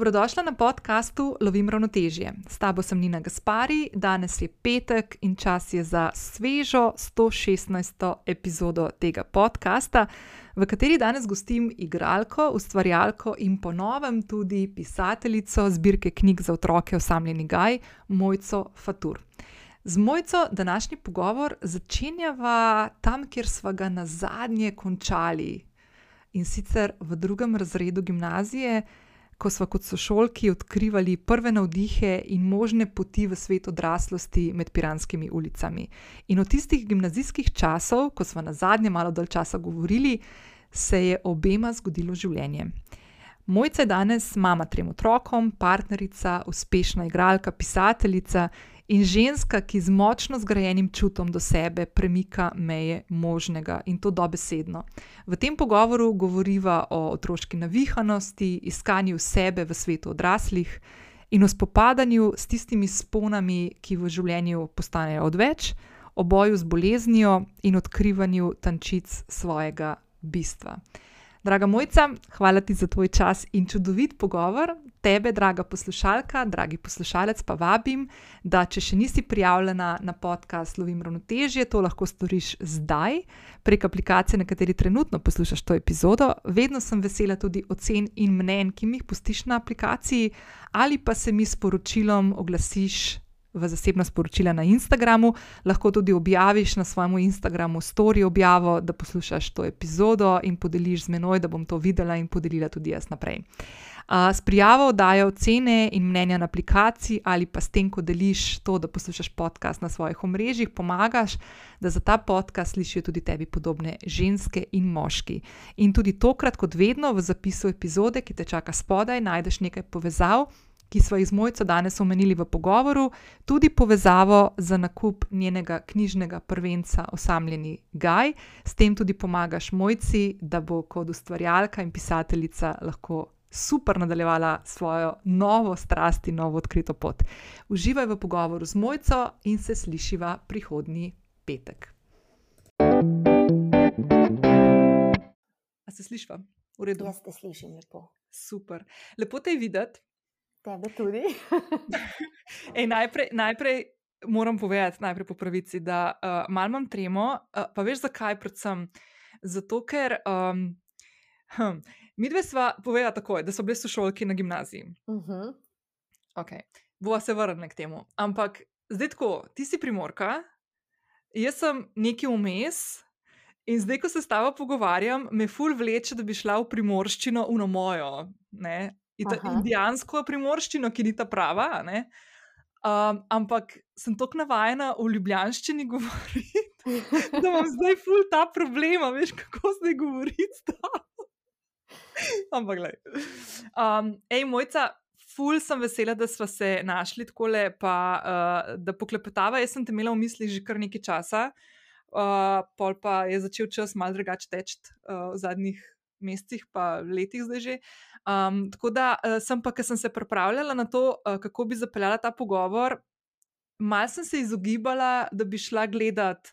Dobrodošla na podkastu Lovim ravnotežje. S tabo sem Nina Gaspari, danes je petek in čas je za svežo 116. epizodo tega podcasta, v kateri danes gostim igralko, ustvarjalko in ponovem tudi pisateljico zbirke knjig za otroke Osamljeni Gaj, Mojco Fatur. Z Mojco današnji pogovor začenjava tam, kjer smo ga na zadnje končali in sicer v drugem razredu gimnazije ko smo kot sošolki odkrivali prve navdihe in možne poti v svet odraslosti med piranskimi ulicami. In od tistih gimnazijskih časov, ko smo na zadnje malo dalj časa govorili, se je obema zgodilo življenje. Mojca je danes mama trem otrokom, partnerica, uspešna igralka, pisateljica in ženska, ki z močno zgrajenim čutom do sebe premika meje možnega in to dobesedno. V tem pogovoru govoriva o otroški navihanosti, iskanju sebe v svetu odraslih in o spopadanju s tistimi sponami, ki v življenju postanejo odveč, o boju z boleznijo in odkrivanju tančic svojega bistva. Draga Mojca, hvala ti za tvoj čas in čudovit pogovor. Tebe, draga poslušalka, dragi poslušalec, pa vabim, da če še nisi prijavljena na podcast Lovim ravnotežje, to lahko storiš zdaj prek aplikacije, na kateri trenutno poslušaš to epizodo. Vedno sem vesela tudi ocen in mnen, ki mi jih pustiš na aplikaciji, ali pa se mi s poročilom oglasiš v zasebno sporočila na Instagramu, lahko tudi objaviš na svojem Instagramu story objavo, da poslušaš to epizodo in podeliš z menoj, da bom to videla in podelila tudi jaz naprej. Uh, s prijavo dajo cene in mnenja na aplikaciji, ali pa s tem, ko deliš to, da poslušaš podcast na svojih omrežjih, pomagaš, da za ta podcast slišijo tudi tebi podobne ženske in moški. In tudi tokrat, kot vedno, v zapisu epizode, ki te čaka spodaj, najdeš nekaj povezav ki smo jih z Mojco danes omenili v pogovoru, tudi povezavo za nakup njenega knjižnega prvenca Osamljeni Gaj. S tem tudi pomagaš Mojci, da bo kot ustvarjalka in pisateljica lahko super nadaljevala svojo novo strast in novo odkrito pot. Uživaj v pogovoru z Mojco in se slišiva prihodnji petek. A se slišiva? V redu. Jaz te slišim lepo. Super. Lepo te je videti. Tebe tudi. Ej, najprej, najprej moram povedati, najprej po pravici, da uh, malo imam tremo, uh, pa veš zakaj? Predvsem zato, ker um, hm, mi dve sva povedala tako, da so bili sošolki na gimnaziji. Uh mhm. -huh. okay. Bova se vrnila k temu. Ampak zdaj tako, ti si primorka, jaz sem neki vmes. In zdaj, ko se s tabo pogovarjam, me ful vleče, da bi šla v primorščino, uno mojo, ne, indijansko primorščino, ki ni ta prava. Um, ampak sem tako navajena v ljubljanščini govoriti, da imam zdaj ful ta problem, veš, kako zdaj govoriti. ampak, gledaj. Um, ej, mojca. Ful sem vesela, da smo se našli tako le, pa uh, da poklepetava. Jaz sem te imela v mislih že kar nekaj časa, uh, pol pa je začel čas malo drugače teči uh, v zadnjih mesecih, pa letih zdaj že. Um, tako da uh, sem pa, ker sem se pripravljala na to, uh, kako bi zapeljala ta pogovor, malo sem se izogibala, da bi šla gledat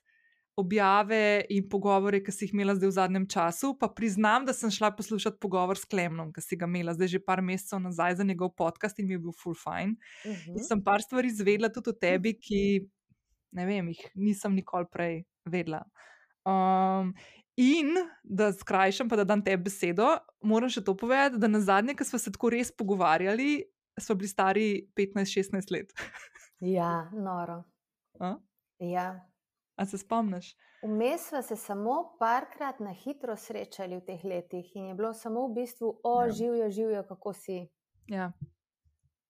objave in pogovore, ki si jih imela zdaj v zadnjem času. Pa priznam, da sem šla poslušati pogovor s Klemnom, ki si ga imela zdaj že par mesecev nazaj za njegov podcast in mi je bil full fine. Uh mhm. -huh. Sem par stvari izvedela tudi o tebi, ki ne vem, jih nisem nikoli prej vedela. Um, In da skrajšam, pa da dam tebi besedo, moram še to povedati, da na zadnje, ko smo se tako res pogovarjali, smo bili stari 15-16 let. ja, noro. A? Ja. A se spomniš? Vmes smo se samo parkrat na hitro srečali v teh letih in je bilo samo v bistvu, o, ja. živijo, živijo, kako si. Ja.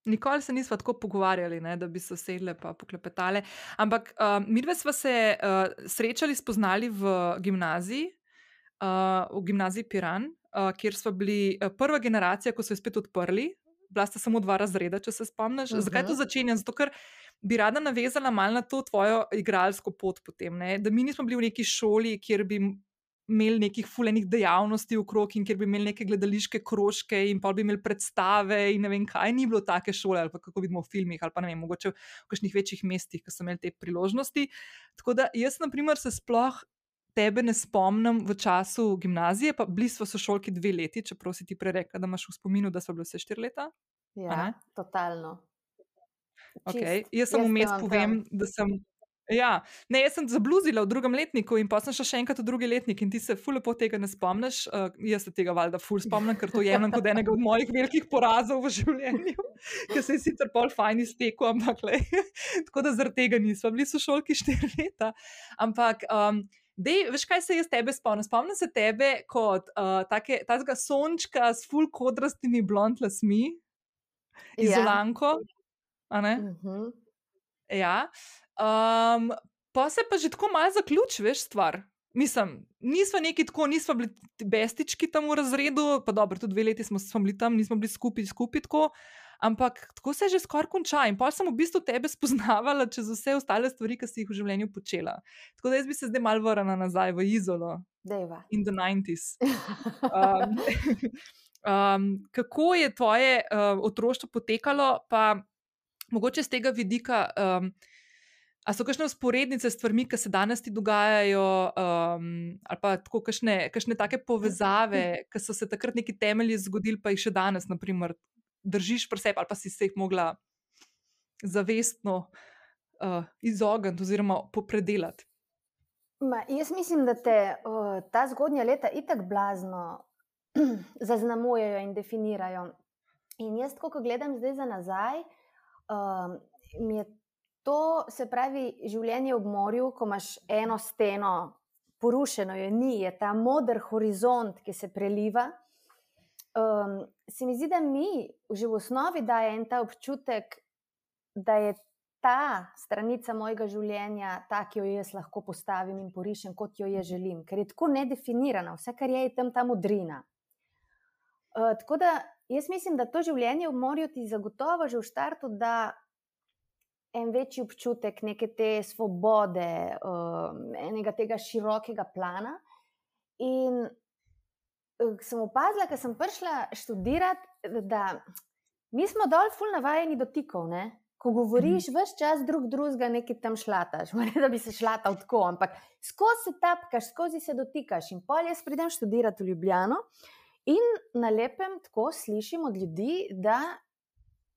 Nikoli se nismo tako pogovarjali, ne, da bi se sedele in poklepetale. Ampak uh, mi dve smo se uh, srečali, spoznali v gimnaziji, v gimnaziji Piran, uh, kjer smo bili uh, prva generacija, ko so se spet odprli. Bila sta samo dva razreda, če se spomniš. Uh -huh. Zakaj to mhm. začenjam? Zato, ker bi rada navezala malo na to tvojo igralsko pot potem. Ne? Da mi nismo bili v neki šoli, kjer bi imeli nekih fulejnih dejavnosti v krog in kjer bi imeli neke gledališke krožke in pa bi imeli predstave in ne vem kaj. Ni bilo take šole, ali kako vidimo v filmih, ali pa ne vem, mogoče v kakšnih večjih mestih, ki so imeli te priložnosti. Tako da jaz, na primer, se sploh tebe ne spomnim v času gimnazije, pa bili smo sošolki dve leti, čeprav si ti prej rekla, da imaš v spominu, da so bile vse štiri leta. Ja, totalno. Okay. Jaz samo vmes povem, da sem Ja, ne, jaz sem zabluzila v drugem letniku in pa sem šla še enkrat v drugi letnik in ti se fulpo tega ne spomniš. Uh, jaz se tega valjda ful spomnim, ker to jemljem kot enega od mojih velikih porazov v življenju, ki se je sicer pol fajn iztekel, ampak le. Tako da zaradi tega nismo bili sošolki štiri leta. Ampak. Um, Dej, veš, kaj se jaz tebe spomnim? Spomnim se tebe kot uh, takega sončka s full kodrastimi blond lasmi, izolanko. Ja. Uh -huh. Ja. Um, pa se pa že tako malo zaključi, veš, stvar. Mislim, nismo neki tako, nismo bili bestički tam v razredu, pa dobro, tudi dve leti smo, smo bili tam, nismo bili skupaj, skupaj tako. Ampak tako se že skoraj konča. In pa sem v bistvu tebe spoznavala čez vse ostale stvari, ki si jih v življenju počela. Tako da jaz bi se zdaj mal vrnila nazaj v Izolo. Deva. In the 90s. Um, um, kako je tvoje uh, otroštvo potekalo, pa mogoče z tega vidika. Um, A so kakšne usporednice s stvarmi, ki se danes ti dogajajo, um, ali pa tako kakšne, kakšne take povezave, ki so se takrat neki temelji zgodili, pa jih še danes, naprimer, držiš pri sebi, ali pa si se jih mogla zavestno uh, izogniti oziroma popredelati? Ma, jaz mislim, da te uh, ta zgodnja leta itak blazno zaznamujejo in definirajo. In jaz, ko gledam zdaj za nazaj, um, mi je To se pravi življenje v morju, ko imaš eno steno, porušeno je ni, je ta moder horizont, ki se preliva. Um, se mi zdi, da mi že v osnovi daje en ta občutek, da je ta stranica mojega življenja ta, ki jo jaz lahko postavim in porišem, kot jo jaz želim, ker je tako nedefinirana, vse, kar je, je tam ta modrina. Uh, tako da jaz mislim, da to življenje v morju ti zagotovo že v startu da en večji občutek neke te svobode, um, enega tega širokega plana. In uh, sem opazila, ker sem prišla študirati, da mi smo dol ful navajeni dotikov. Ne? Ko govoriš, mm. veš čas drug drugega, nekaj tam šlataš, ne da bi se šlatal tako, ampak skozi se tapkaš, skozi se dotikaš. In pol jaz pridem študirati v Ljubljano in na lepem tako slišim od ljudi, da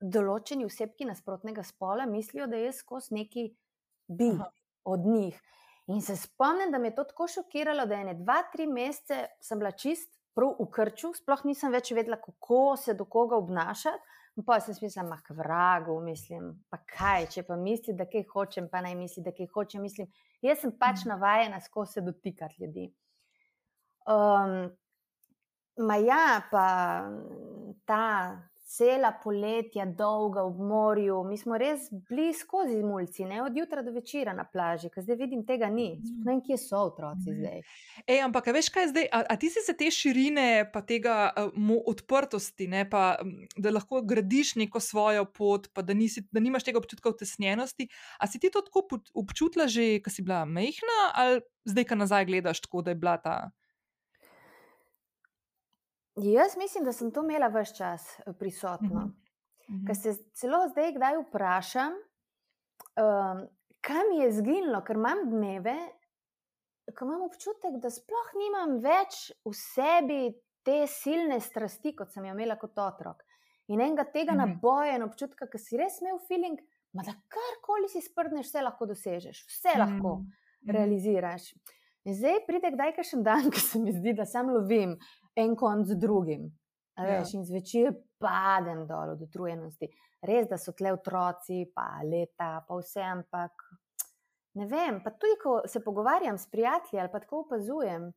določeni osebki nasprotnega spola mislijo, da je skozi neki bi Aha. od njih. In se spomnim, da me je to tako šokiralo, da je ne dva, tri mesece sem bila čist prav v krču, sploh nisem več vedela, kako se do koga obnašati. Pa sem si mislila, mah, vragu, mislim, pa kaj, če pa misli, da kaj hočem, pa naj misli, da kaj hočem. Mislim, jaz sem pač mhm. navajena skozi se dotikati ljudi. Um, ma ja, pa ta cela poletja, dolga v morju, mi smo res bili skozi mulci, ne od jutra do večera na plaži, ker zdaj vidim, tega ni. Ne vem, kje so otroci zdaj. Ej, ampak, veš, kaj zdaj? A, a ti si se te širine, pa tega uh, odprtosti, ne, pa, da lahko gradiš neko svojo pot, pa da, nisi, da nimaš tega občutka utesnjenosti. A si ti to tako občutila že, ko si bila mehna, ali zdaj, ko nazaj gledaš, tako da je bila ta. Jaz mislim, da sem to imela vse čas eh, prisotno. Uh -huh. Ker se celo zdaj, kdaj vprašam, um, kaj mi je zginilo, ker imam dneve, ko imam občutek, da sploh nimam več v sebi te silne strasti, kot sem jo imela kot otrok. In enega tega uh -huh. naboja in občutka, ki si res imel feeling, da karkoli si sprdneš, vse lahko dosežeš, vse uh -huh. lahko realiziraš. In zdaj pride kdaj še dan, ko se mi zdi, da sam lovim en konc z drugim. Veš, ja. In zvečer padem dol od utrujenosti. Res, da so tle otroci, pa leta, pa vse, ampak ne vem. Pa tudi, ko se pogovarjam s prijatelji ali pa tako opazujem,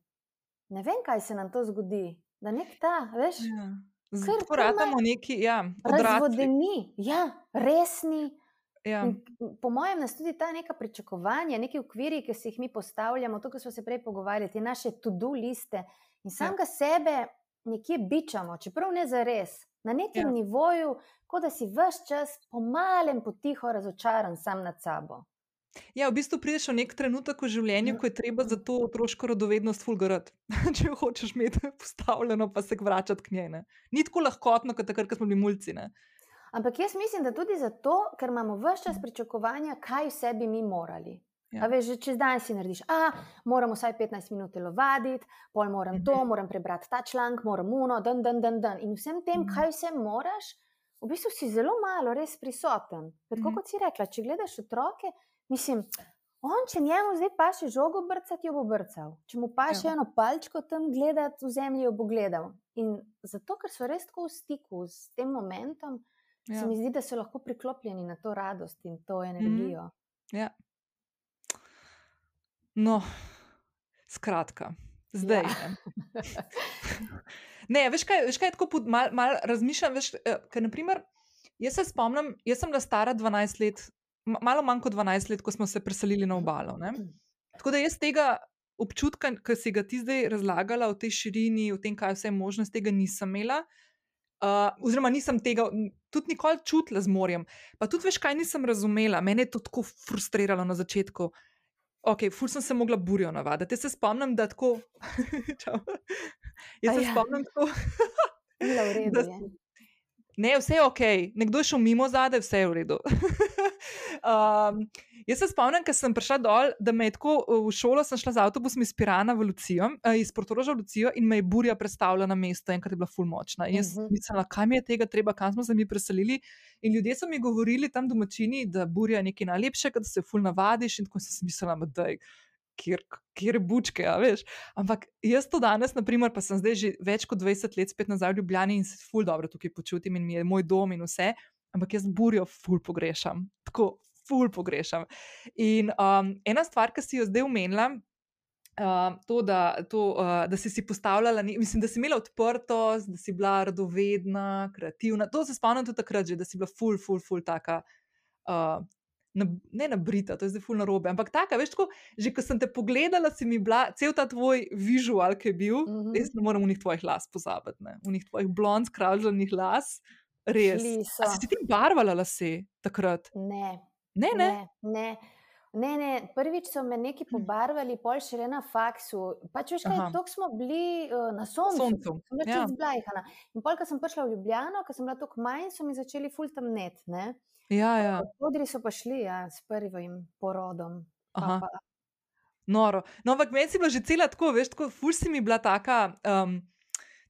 ne vem, kaj se nam to zgodi. Da nek ta, veš, ja. Zgorajamo neki, ja, razvodeni, ja, resni. Ja. Po mojem, nas tudi ta neka pričakovanja, neki ukviri, ki si jih mi postavljamo, to, kar smo se prej pogovarjali, te naše to-do liste, In ja. samega sebe nekje bičamo, čeprav ne za res, na nekem ja. nivoju, kot da si vse čas pomalem, potiho razočaran sam nad sabo. Ja, v bistvu prideš v nek trenutek v življenju, ja. ko je treba za to otroško radovednost fulgarati. Če jo hočeš imeti postavljeno, pa se vračati k njej. Ne? Ni tako lahkotno, kot takrat, ko smo bili mulci. Ne? Ampak jaz mislim, da tudi zato, ker imamo vse čas pričakovanja, kaj vse bi mi morali. Ja. Veš, že čez dan si narediš, a moram vsaj 15 minut telovaditi, pol moram to, mhm. moram prebrati ta članek, moram uno, dan, dan, dan, dan. In vsem tem, mhm. kaj vse moraš, v bistvu si zelo malo res prisoten. Tako Mhm. kot si rekla, če gledaš otroke, mislim, on, če njemu zdaj pa še žogo brcati, jo bo brcal. Če mu pa še Ja. eno palčko tam gledati, v zemlji jo bo gledal. In zato, ker so res tako v stiku s tem momentom, ja. Se mi zdi, da so lahko priklopljeni na to radost in to energijo. Ja. No, skratka, zdaj. Ja. Ne, veš kaj, veš kaj tako pod- mal, mal razmišljam, veš, eh, ker naprimer, jaz se spomnim, jaz sem bila stara 12 let, ma- malo manj kot 12 let, ko smo se preselili na obalo. Ne? Tako da jaz tega občutka, ki si ga ti zdaj razlagala o tej širini, o tem, kaj vse je možnost, tega nisem imela. Uh, oziroma, nisem tega tudi nikoli čutila z morjem. Pa tudi veš, kaj nisem razumela. Mene je to tako frustriralo na začetku. Ok, ful sem se mogla burjo navaditi. Jaz se spomnim, da tako. Jaz se Aja. spomnim tako. Redu da je. Ne, vse je ok, nekdo je šel mimo zadaj, vse je v redu. um, jaz se spomnim, ker sem prišla dol, da me je tako v šolo, sem šla z avtobusom iz Pirana v Lucijo, eh, iz Portoroža v Lucijo in me je burja predstavila na mesto, enkrat je bila ful močna. In jaz Mhm. mislila, kaj mi je tega treba, kam smo se mi preselili. In ljudje so mi govorili tam domačini, da burja je nekaj najlepšega, da se ful navadiš in tako sem si mislila, da je. Kjer, kjer je bučke, a veš. Ampak jaz to danes, naprimer, pa sem zdaj že več kot 20 let spet nazaj v Ljubljani in se ful dobro tukaj počutim in mi je moj dom in vse, ampak jaz burjo ful pogrešam, tako ful pogrešam. In um, ena stvar, ki si jo zdaj omenila, uh, to, da, to, uh, da si si postavljala, mislim, da si imela odprtost, da si bila radovedna, kreativna. To se spomnim tudi takrat, že, da si bila ful, ful, ful taka. Uh, Na, ne nabrita, to je zdaj fulno robe, ampak taka, veš, tako, že ko sem te pogledala, si mi bila, cel ta tvoj vizual, ki je bil, mm Mhm. -hmm. jaz ne morem v njih tvojih las pozabiti, ne, v njih tvojih blond, skravžanih las, res. Si ti barvala lase takrat? Ne, Ne, ne. ne, ne. Ne, ne, prvič so me neki pobarvali, pol še na faksu. Pač veš, kaj, tako smo bili uh, na soncu. Soncu, Sem bila ja. čez blajhana. In pol, ko sem prišla v Ljubljano, ko sem bila tako manj, so mi začeli ful tam net. Ne? Ja, ja. Podri so pa šli ja, s prvim porodom. Pa, pa. Noro. No, ampak meni si bila že cela tako, veš, tako ful si mi bila taka. Um,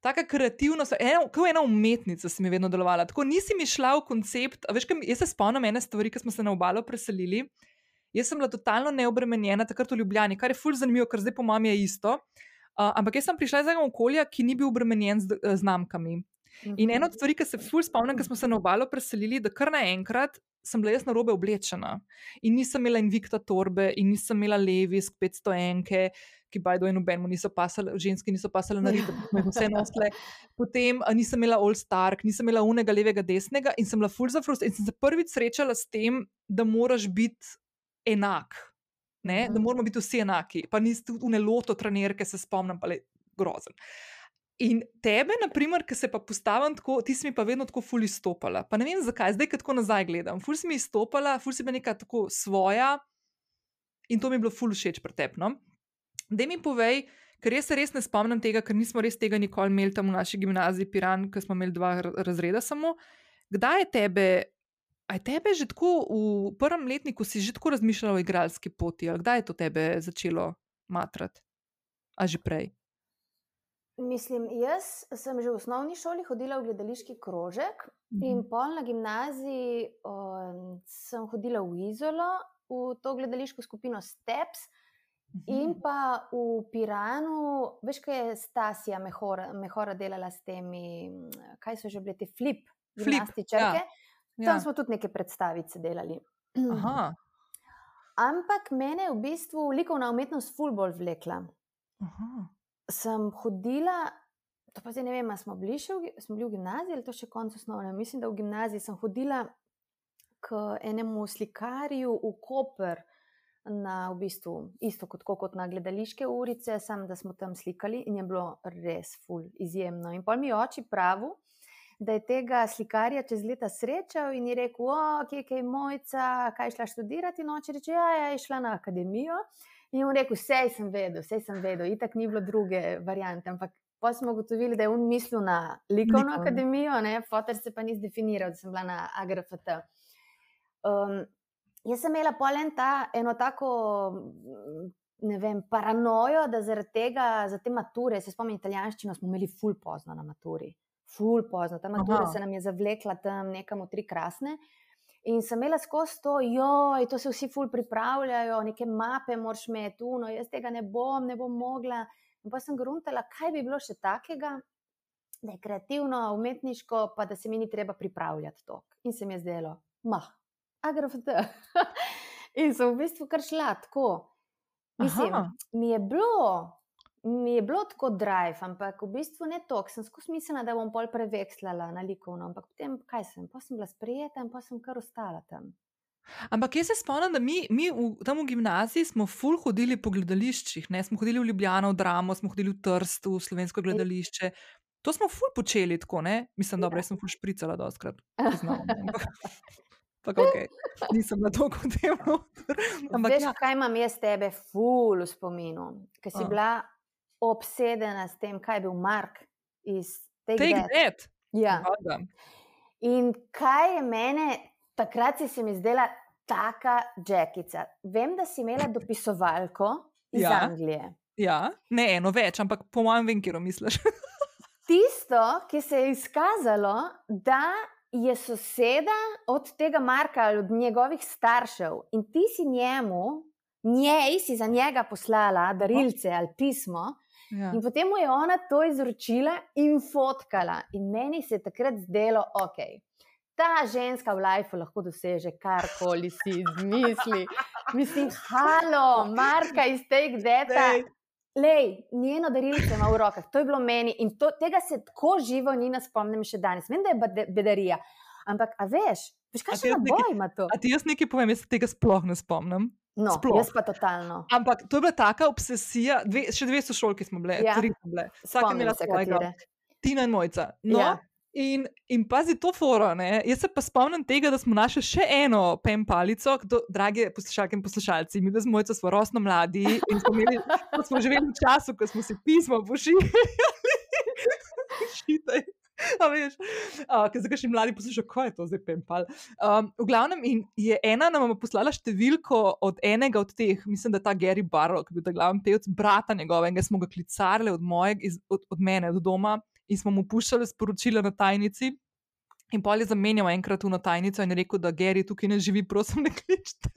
Taka kreativnost, ena, kot ena umetnica, si mi vedno delovala. Tako nisi mi šla v koncept. Veš, kaj, jaz se spomnim ene stvari, ki smo se na obalo preselili. Jaz sem bila totalno neobremenjena takrat v Ljubljani, kar je ful zanimivo, ker zdaj po mami je isto. Uh, ampak jaz sem prišla iz enega okolja, ki ni bil obremenjen z znamkami. In ena od stvari, ki se ful spomnim, ko smo se na obalo preselili, da kar naenkrat sem bila jaz na robe oblečena. In nisem imela Invicta torbe, in nisem imela Levis 500 enke, ki bajdo in nobenemu niso pasale, ženski niso pasale na rito, smo jih vse nosile. Potem nisem imela All Stark, nisem imela unega levega, desnega in sem bila ful zafrustrirana. In sem se prvič srečala s tem, da moraš biti enak. Ne? Da Mhm. moramo biti vsi enaki, pa nisi tudi uneloto trenerke, se spomnim, pa le grozen. In tebe, naprimer, ki se pa postavim tako, ti si mi pa vedno tako ful izstopala. Pa ne vem zakaj, zdaj, ko tako nazaj gledam. Ful si mi izstopala, ful si bila neka tako svoja in to mi je bilo ful všeč pri tebi. No? Dej mi povej, ker jaz se res ne spomnim tega, ker nismo res tega nikoli imeli tam v naši gimnaziji Piran, ker smo imeli dva ra- razreda samo. Kdaj je tebe, a je tebe že tako v prvem letniku si že tako razmišljala o igralski poti, ali kdaj je to tebe začelo matrati? A že prej? Mislim, jaz sem že v osnovni šoli hodila v gledališki krožek in Mhm. pol na gimnaziji um, sem hodila v Izolo, v to gledališko skupino Steps. In Mhm. pa v Piranu, veš, kaj je Stasija Mehora, Mehora delala s temi, kaj so že bile te flip, Flip, gimnastičarke. ja. Tam smo tudi neke predstavice delali. Aha, Ampak mene je v bistvu likovna umetnost ful bolj vlekla. aha. Sem hodila, to pa zdaj ne vem, smo bili, še v, smo bili v gimnaziji ali to še konec osnovne. Mislim, da v gimnaziji sem hodila k enemu slikarju v Koper. Na v bistvu isto kot, kot na gledališke urice, samo da smo tam slikali in je bilo res ful, izjemno. In pol mi oči pravu, da je tega slikarja čez leta srečal in je rekel: O, kje je mojca, kaj šla študirati? In oče reče: Ja, ja, je šla na akademijo. In mu rekel: Vse sem vedel, vse sem vedel, itak ni bilo druge variante. Ampak pa smo ugotovili, da je on mislil na likovno Likovno. akademijo, ne, fotor se pa ni zdefiniral, da sem bila na AGRFT. Um, jaz sem imela polen ta eno tako. mm, Ne vem, paranojo, da zaradi tega, za te mature, se spomnim, italijanščino smo imeli ful pozno na maturi. ful pozno, ta matura se nam je zavlekla tam nekam v tri krasne. In sem imela skozi to, joj, to se vsi ful pripravljajo, neke mape moraš imeti, no, jaz tega ne bom, ne bom mogla. In pa sem gruntala, kaj bi bilo še takega, da je kreativno, umetniško, pa da se mi ni treba pripravljati to. In se mi je zdelo, mah, agrofot. in sem v bistvu kar šla tako. Mislim, mi je bilo mi je bilo tako drive, ampak v bistvu ne to, sem skozi mislila, da bom pol prevekslala na likovno. Ampak potem, kaj sem, pa sem bila sprejeta in pa sem kar ostala tam. Ampak jaz se spomnim, da mi, mi v, tam v gimnaziji smo ful hodili po gledališčih, ne? smo hodili v Ljubljano, v Dramo, smo hodili v Trstu, v slovensko gledališče. To smo ful počeli tako, ne? Mislim, da ja. sem ful špricala doskrat. Ampak, okay. nisem na to kot temo. Veš, ja. kaj imam jaz tebe, ful v spominu, ker si uh. bila obsedena s tem, kaj je bil Mark iz tega sveta. Ja. In kaj je mene, takrat si se mi zdela taka Jackica. Vem, da si imela dopisovalko iz ja. Anglije. Ja, ne eno več, ampak po mojem, vem, kje misliš. Tisto, ki se je izkazalo, da je soseda od tega Marka ali od njegovih staršev in ti si njemu, njej si za njega poslala darilce ali pismo, Ja. In potem mu je ona to izročila in fotkala. In meni se je takrat zdelo, ok. Ta ženska v lifeu lahko doseže karkoli si izmisli. Mislim, halo, Marka iz tega deta. Lej, njeno darilce ima v rokah, to je bilo meni in to, tega se tako živo ni nas spomnim še danes. Vem, da je bedarija, ampak a veš, veš kaj še na boj ima to? A ti jaz nekaj povem, jaz se tega sploh ne spomnim. No, Sploh. jaz pa totalno. Ampak to je bila taka obsesija, dve, še dve so šolke smo bile, ja. tri smo bile, vsak je imela svojega. Tina in mojca. No, ja. In, in pazi to foro, ne? jaz se pa spomnim tega, da smo našli še eno pen palico, kdo, drage poslušalke in poslušalci, mi z mojco smo rosno mladi in smo, imeli, smo živeli v času, ko smo si pismo pošiljali. A veš, ker zdaj še mladi poslušajo, kaj je to zdaj penpal. Um, v glavnem, je ena nam poslala številko od enega od teh, mislim, da je ta Gary Barlow, ki je bil ta glavni pevec, brata njegovega, smo ga klicali od, moje, iz, od, od mene, od doma in smo mu puščali sporočila na tajnici. In pol je zamenjal enkrat v tajnico in rekel, da Gary tukaj ne živi, prosim, ne kličite.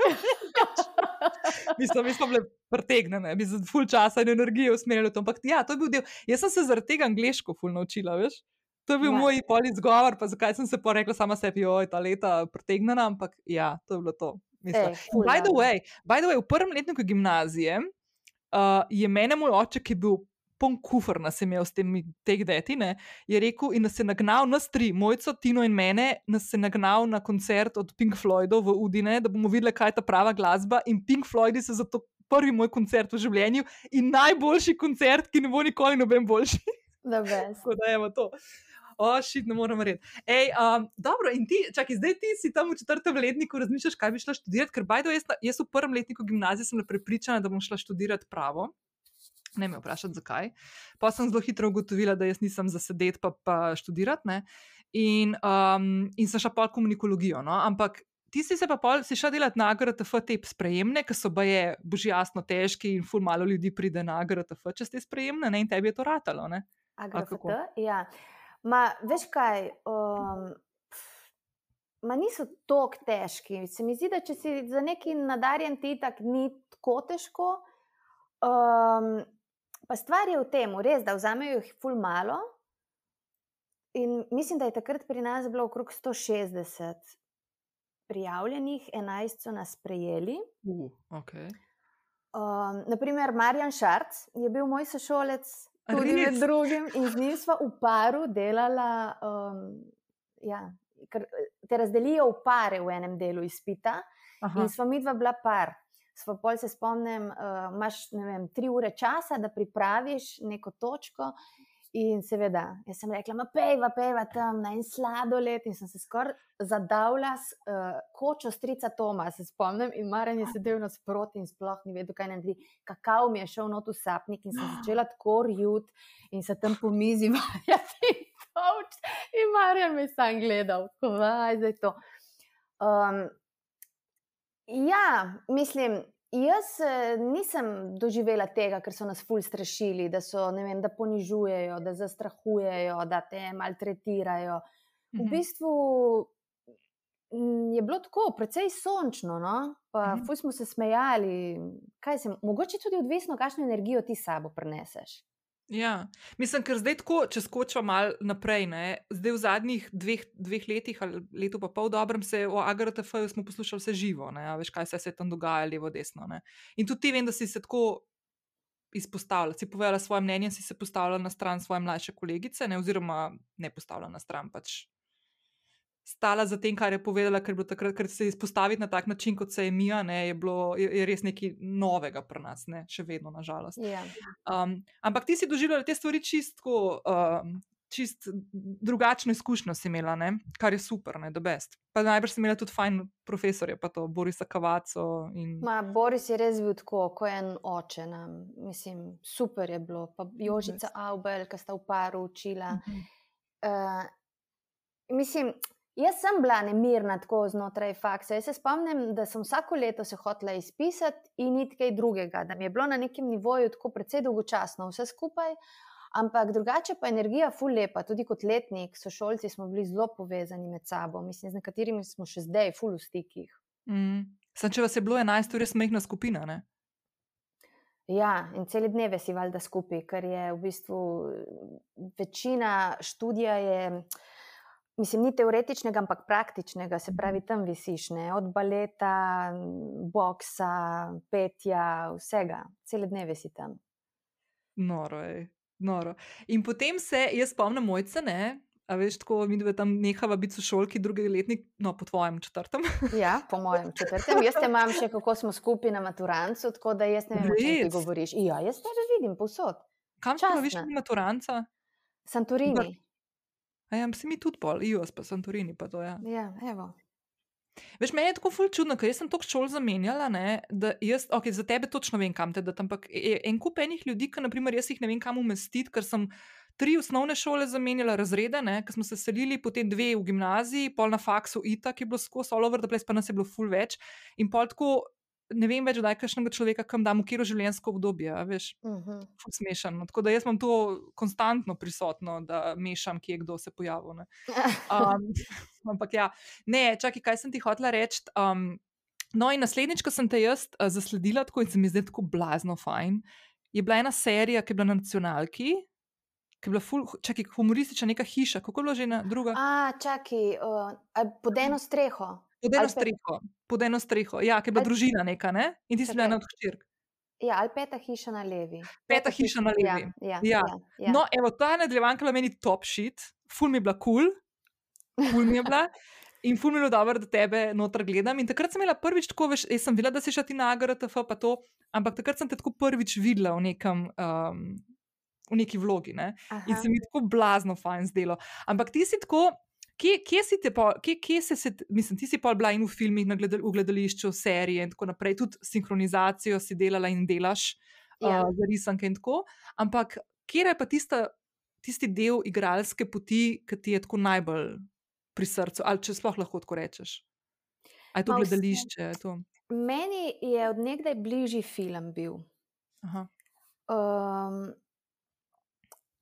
Mislim, mi smo bili pretegnjeni, bi za full časa in energijo usmerjali v to. Ampak ja, to je bil del. Jaz sem se zaradi tega angliško full naučila, veš? To je bil ja. moj pol izgovor, pa zakaj sem se porekla sama sebi, oj, ta leta pretegnjena, ampak ja, to je bilo to. Ej, by, the way, by the way, v prvem letniku gimnazije uh, je mene moj oče, ki je bil poln kufr na sem imel s temi teh detine, je rekel in nas je nagnal, nas tri, mojco, Tino in mene, nas je nagnal na koncert od Pink Floydov v Udine, da bomo videli, kaj je ta prava glasba. In Pink Floydi so zato prvi moj koncert v življenju in najboljši koncert, ki ne bo nikoli noben boljši. Tako da je to ošit, ne morem reči. Um, dobro, in ti, čakaj, zdaj ti si tam v četrtem letniku, razmišljaš, kaj bi šla študirati, ker bajdo jaz, jaz v prvem letniku gimnazije sem prepričana, da bom šla študirati pravo. Ne me vprašati, zakaj. Pa sem zelo hitro ugotovila, da jaz nisem za sedeti pa, pa študirati. In, um, in sem šla pa komunikologijo. No? Ampak ti si se pa pol, si šla delati na AGRTF te sprejemne, ki so baje, boži jasno, težki in ful malo ljudi pride na AGRTF, če ste sprejemne ne? in tebi je to ratalo. AGRTF, ja. Ma, veš kaj, um, ma niso tako težki. Se mi zdi, da če si za neki nadarjen ti tak, ni tako težko. Um, pa stvar je v tem, res, da vzamejo jih ful malo. In mislim, da je takrat pri nas bilo okrog 160 prijavljenih, 11 so nas prejeli. Uh, okay. um, naprimer, Marjan Šarc je bil moj sošolec, tudi med drugim, in z njim smo v paru delali, um, ja, ker te razdelijo v pare v enem delu izpita. Aha. In smo mi dva bila par. Svo pol se spomnim, uh, imaš vem, tri ure časa, da pripraviš neko točko, In seveda, jaz sem rekla, pejva, pejva tam na en sladoled in sem se skoraj zadavila s uh, kočo strica Toma, se spomnim. In Marjan je sedel nasproti in sploh ni vedel, kaj naredi. Kakav mi je šel not v sapnik in sem začela tako rjut in se tam po mizi vajati. In Marjan me je sam gledal, kaj je to. Um, ja, mislim, Jaz eh, nisem doživela tega, ker so nas ful strašili, da so, vem, da ponižujejo, da zastrahujejo, da te maltretirajo. V Mhm. bistvu mm, je bilo tako, precej sončno, no? pa Mhm. ful smo se smejali. Kaj se, mogoče tudi odvisno, kakšno energijo ti sabo preneseš. Ja, mislim, ker zdaj tako, če skočimo malo naprej, ne, zdaj v zadnjih dveh, dveh letih ali letu pa pol dobrem se o AGRTF-ju smo poslušali vse živo, ne, a veš, kaj se je tam dogaja, levo, desno. Ne. In tudi ti vem, da si se tako izpostavila, si povedala svoje mnenje, si se postavila na stran svoje mlajše kolegice, ne, oziroma ne postavila na stran, pač stala za tem, kar je povedala, ker, je takrat, ker se izpostaviti na tak način, kot se je Mija, ne, je, bilo, je, je res nekaj novega pri nas, ne, še vedno, nažalost. Ja. Um, ampak ti si doživljala te stvari čistko. Um, Čist drugačno izkušnjo si imela, ne? kar je super, ne, da best. Pa najbrž si imela tudi fajn profesorje, pa to Borisa Kavaco. In... Ma, Boris je res bil tako, kot en oče nam. Mislim, super je bilo. Pa Jožica Aubel, ki sta v paru učila. Mhm. Uh, mislim, jaz sem bila nemirna tako znotraj faksa. Jaz se spomnim, da sem vsako leto se hotela izpisati in niti kaj drugega, da mi je bilo na nekem nivoju tako precej dolgočasno vse skupaj. Ampak drugače pa energija ful lepa, tudi kot letnik, sošolci smo bili zelo povezani med sabo, mislim, z nekaterimi smo še zdaj ful v stikih. Mm. Sam, če vas je bilo 11, to je res mehna skupina. Ne? Ja, in cele dneve si valjda skupaj, ker je v bistvu večina študija je. Mislim, ni teoretičnega, ampak praktičnega, se pravi, tam visiš, ne? od baleta, boksa, petja, vsega, cele dneve si tam. Noro je, noro. In potem se, jaz spomnim mojce, ne, a veš, tako mi dve tam nehava biti v šolki, drugi letnik, no, po tvojem četrtem. Ja, po mojem četrtem. Jaz te imam še, kako smo skupaj na maturancu, tako da jaz ne vem, o čem ti govoriš. Ja, jaz tebe vidim povsod. Kam Častna. praviš maturanca? Santorini. A ja, si mi tudi pol, Ios pa Santorini pa to, ja. Ja, evo. Veš, meni je tako ful čudno, ker sem toliko šol zamenjala, ne, da jaz, ok, za tebe točno vem, kam te da, ampak je en kup enih ljudi, ki, naprimer, jaz jih ne vem, kam umestiti, ker sem tri osnovne šole zamenjala, razrede, ne, ker smo se selili, potem dve v gimnaziji, pol na faksu ITA, ki je bilo skozi all over the place, pa nas je bilo ful več. In pol tako, ne vem več, da je kakšnega človeka, kam dam v kjero življenjsko obdobje, veš. Mhm. Ful Smešano. Tako da jaz imam to konstantno prisotno, da mešam, kje je kdo se pojavil. Ne. Um, ampak ja, ne, čakaj, kaj sem ti hotela reči. Um, no, in naslednjič, ko sem te jaz uh, zasledila, tako in se mi zdaj tako blazno fajn, je bila ena serija, ki je bila na nacionalki, ki je bila ful, čakaj, humoristična neka hiša, kako je bilo že na druga? A, čakaj, uh, pod eno streho. Pod eno streho. Pod eno streho, ja, ki je bila Ali- družina neka, ne? In ti si bila ena od hčerk. Ja, ali peta hiša na levi. Peta hiša na Ja, levi. ja, Ja. ja, ja. No, evo, ta nadaljevanka je bila meni top shit, ful mi je bila kul, cool, ful mi je bila. In ful mi je bilo dobro, da tebe noter gledam. In takrat sem imela prvič tako, veš, jaz sem videla, da si šla ti na AGRTF, pa to, ampak takrat sem te tako prvič videla v nekem. Um, V neki vlogi, ne? in Aha. se mi tako blazno fajn zdelo. Ampak ti si tako, kje, kje si te, pol, kje, kje se, se, mislim, ti si pa bila in v filmih, na gledal, v gledališču, serije in tako naprej, tudi sinhronizacijo si delala in delaš Ja. uh, za risanke in tako. Ampak kje je pa tista, tisti del igralske poti, ki ti je tako najbolj pri srcu, ali če sploh lahko tako rečeš? A je to Ma, gledališče? Je to? Meni je odnegdaj bližji film bil. Aha. Um,